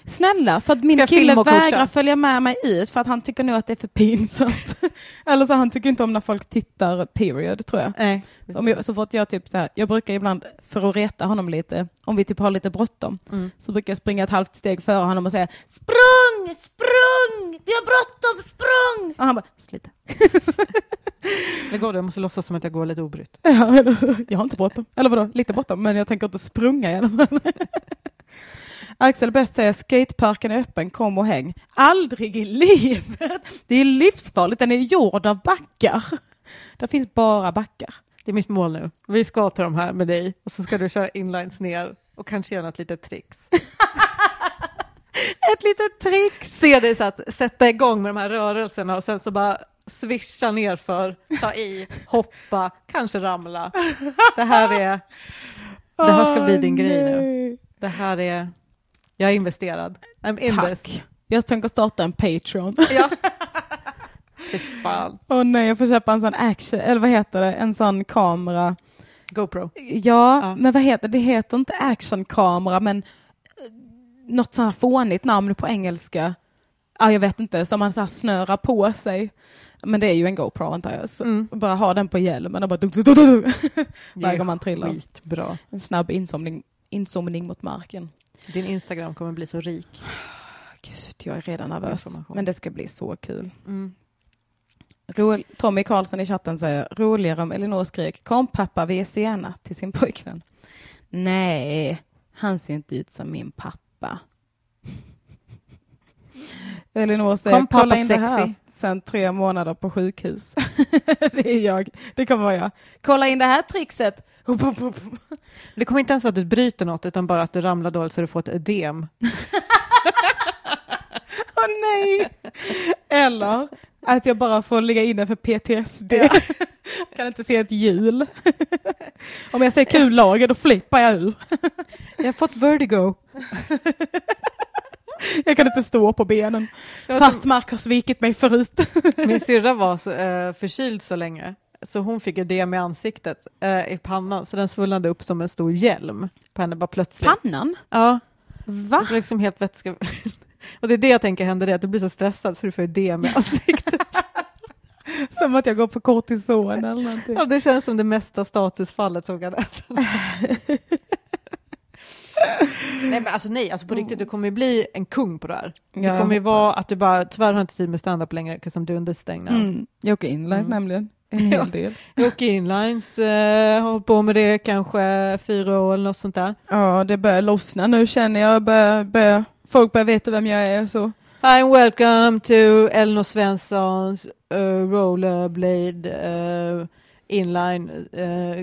Snälla, för att min Ska kille vägrar följa med mig ut för att han tycker nog att det är för pinsamt. Eller så han tycker inte om när folk tittar, period, tror jag. Nej. Så, om jag, så fort jag typ så här, jag brukar ibland, för att reta honom lite, om vi typ har lite bråttom, Mm. så brukar jag springa ett halvt steg före honom och säga Sprung! Sprung! Vi har bråttom! Sprung! Och han bara, sluta. Det går, jag måste låtsas som att jag går lite obrytt. Ja, jag har inte bråttom. Eller vadå, lite bråttom, men jag tänker inte sprunga i alla fall. Axel Bäst säger skateparken är öppen, kom och häng. Aldrig i livet! Det är livsfarligt, den är gjord av backar. Där finns bara backar. Det är mitt mål nu. Vi ska till de här med dig och så ska du köra inlines ner och kanske göra något litet tricks. Ett litet trick! Se dig så att sätta igång med de här rörelserna och sen så bara svischa ner för, ta i, hoppa, kanske ramla. Det här är, det här ska bli din grej nu. Det här är, jag är investerad. I'm in this. Tack. Jag tänker starta en Patreon. Ja. Fan. Åh nej, jag får köpa en sån action, eller vad heter det, en sån kamera. GoPro. Ja, Ja. men vad heter det? Det heter inte actionkamera, men eh, något sånt här fånigt namn på engelska. Ja, jag vet inte, som man så snörar på sig. Men det är ju en GoPro antar jag. Så Mm. Bara ha den på hjälmen och bara duk, duk, duk, duk, varje gång man trillar. Skitbra. En snabb inzoomning, inzoomning mot marken. Din Instagram kommer bli så rik. Gud, jag är redan nervös. Men det ska bli så kul. Mm. Ro- Tommy Karlsson i chatten säger roligare om Elinor skrek kom pappa vi är sena till sin pojkvän. Nej, han ser inte ut som min pappa. Elinor säger Kom, kolla in det här sexy." sen tre månader på sjukhus. det är jag. Det kommer vara jag. Kolla in det här trixet. Det kommer inte ens vara att du bryter något utan bara att du ramlar dåligt så du får ett ödem. Åh nej! Eller att jag bara får ligga inne för PTSD. kan inte se ett hjul. Om jag ser kul lager då flippar jag ur. Jag har fått vertigo. Jag kan inte stå på benen. Fast Mark har svikit mig förut. Min syrra var så, eh, förkyld så länge så hon fick ödem i ansiktet, eh, i pannan, så den svullnade upp som en stor hjälm på henne bara plötsligt. Pannan? Ja, Va? det liksom helt vätska... Och det är det jag tänker händer, det att du blir så stressad så du får ödem i ansiktet. Som att jag går på kortison eller någonting. ja, det känns som det mesta statusfallet som kan hända. Nej men alltså nej, alltså på riktigt, du kommer ju bli en kung på det här. Det jag kommer ju vara att du bara, tyvärr har jag inte tid med stand-up längre, because I'm doing this thing now. Mm. Jag åker inlines Mm. nämligen. En hel del. Jag åker inlines, eh, har hållit på med det kanske fyra år eller något sånt där. Ja, det börjar lossna nu känner jag. Börjar, börjar, folk börjar veta vem jag är och så. Hi and welcome to Elinor Svenssons uh, rollerblade uh, inline uh,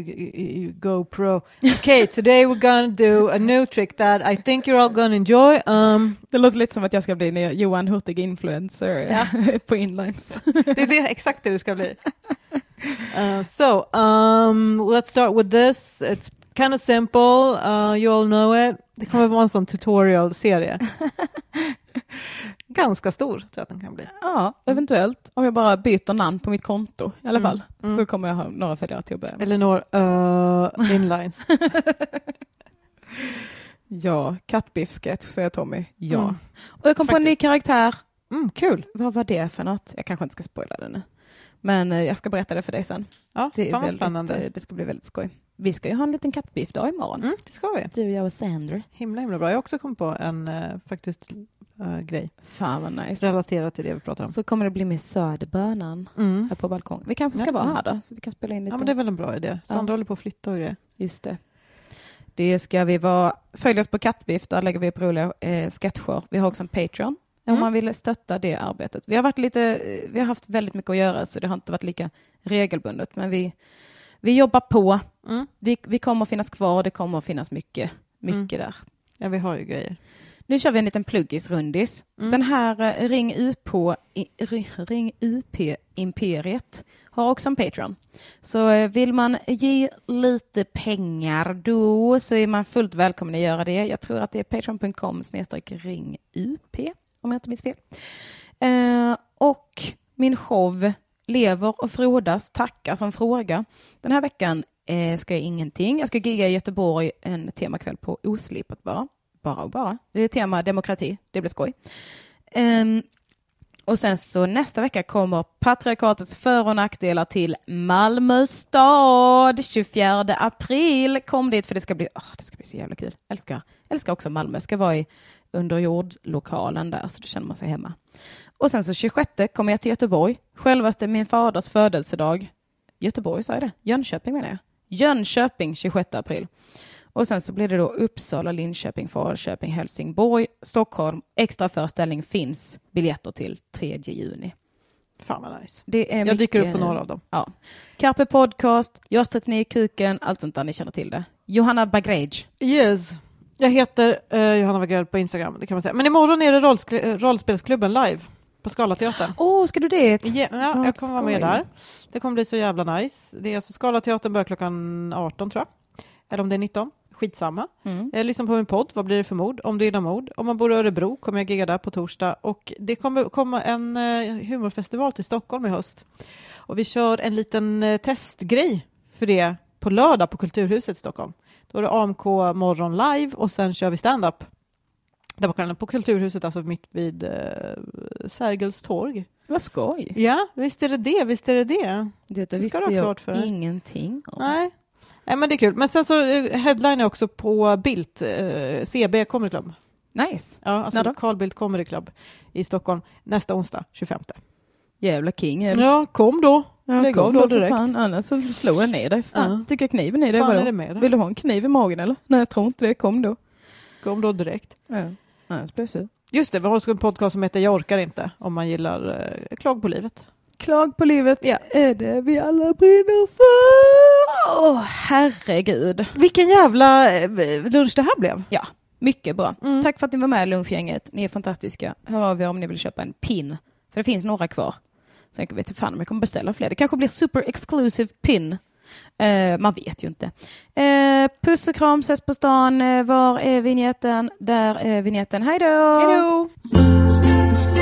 GoPro. Okay, today we're gonna do a new trick that I think you're all gonna enjoy. Um, Det låter lite som att jag ska bli en Johan Hurtig influencer Ja. på inlines. det är det, exakt det det ska bli. Uh, so, um, let's start with this. It's Kind of simple, uh, you all know it. Det kommer vara en sån tutorial-serie. Ganska stor tror jag att den kan bli. Ja, eventuellt. Om jag bara byter namn på mitt konto i alla Mm, fall mm. så kommer jag ha några följare till att börja med. Eller några uh, inlines. Ja, kattbiff-sketch säger Tommy. Ja. Mm. Och jag kom på en ny Faktiskt. karaktär. Mm, kul. Vad var det för något? Jag kanske inte ska spoila det nu. Men eh, jag ska berätta det för dig sen. Ja, Det, är väldigt, spännande. eh, det ska bli väldigt skoj. Vi ska ju ha en liten kattbiff-dag imorgon. Mm, det ska vi. Du, jag och Sandra. Himla himla bra. Jag har också kommit på en eh, faktiskt eh, grej Fan vad nice. relaterat till det vi pratar om. Så kommer det bli med söderbönan Mm. här på balkong. Vi kanske ska Ja. vara här då, så vi kan spela in lite. Ja, men det är väl en bra idé. Sandra Ja. håller på att flytta och grejer. Just det. Det ska vi vara. Följ oss på Kattbiff, där lägger vi upp roliga eh, sketcher. Vi har också en Patreon om Mm. man vill stötta det arbetet. Vi har, varit lite, eh, vi har haft väldigt mycket att göra så det har inte varit lika regelbundet. Men vi, vi jobbar på. Mm. Vi, vi kommer att finnas kvar. Det kommer att finnas mycket, mycket där. Ja, vi har ju grejer. Nu kör vi en liten pluggis-rundis. Mm. Den här eh, Ring UP, Ring UP Imperiet har också en Patreon. Så eh, vill man ge lite pengar då så är man fullt välkommen att göra det. Jag tror att det är patreon.com snedstreck ring UP om jag inte minns fel. Eh, och min show lever och frodas, tacka som fråga. Den här veckan eh, ska jag ingenting. Jag ska gigga i Göteborg en temakväll på Oslipat bara. Bara och bara. Det är tema demokrati. Det blir skoj. Um, och sen så nästa vecka kommer patriarkatets för och nackdelar till Malmö stad 24 april. Kom dit för det ska bli, oh, det ska bli så jävla kul. Älskar, älskar också Malmö. Ska vara i underjordlokalen där så då känner man sig hemma. Och sen så 26 kommer jag till Göteborg. Självaste min faders födelsedag. Göteborg sa jag det? Jönköping menar jag. Jönköping 26 april. Och sen så blir det då Uppsala, Linköping, Falköping, Helsingborg, Stockholm. Extra föreställning finns biljetter till 3 juni. Fan vad nice. Det är Jag dyker upp på några av dem. Ja. Carpe Podcast, Görs 39 Kuken, allt sånt där ni känner till det. Johanna Bagrej. Yes. Jag heter eh, Johanna Wagrell på Instagram, det kan man säga. Men imorgon är det rollsk- eh, rollspelsklubben live på Scalateatern. Åh, oh, ska du det? Ja, ja, jag kommer vara med där. Det kommer bli så jävla nice. Det är alltså Scalateatern börjar klockan 18 tror jag. Eller om det är 19. Skitsamma. Mm. Jag lyssnar på min podd, Vad blir det för mord? Om du gillar mord. Om man bor i Örebro kommer jag gigga där på torsdag. Och det kommer komma en eh, humorfestival till Stockholm i höst. Och vi kör en liten eh, testgrej för det på lördag på Kulturhuset i Stockholm. Då är det AMK morgon live och sen kör vi stand-up. Där på kvällen på Kulturhuset, alltså mitt vid eh, Sergels torg. Vad skoj. Ja, visst är det det, visst är det det. Det, ska visste jag ingenting om. Nej. Nej, men det är kul. Men sen så eh, headline är också på Bildt, eh, CB Comedy Club. Nice. Ja, alltså? Carl Bildt Comedy Club i Stockholm nästa onsdag, 25. Jävla king. du. Ja, kom då. Ja, lägg kom av då direkt. fan. Annars så slår jag ner dig. Fan, Ja. sticker kniven i dig. Fan är det med Vill det? du ha en kniv i magen eller? Nej, jag tror inte det. Kom då. Kom då direkt. Ja. Jag sur. Just det, vi har också en podcast som heter Jag orkar inte, om man gillar eh, klag på livet. Klag på livet Ja. är det vi alla brinner för. Åh, herregud. Vilken jävla eh, lunch det här blev. Ja, mycket bra. Mm. Tack för att ni var med i lunchgänget. Ni är fantastiska. Hör av er om ni vill köpa en pin. För det finns några kvar. Sen vet jag fan om jag kommer beställa fler. Det kanske blir super exclusive pin. Eh, man vet ju inte. Eh, puss och kram, ses på stan. Eh, var är vignetten? Där är vignetten. Hej då! Hej då! Hej då!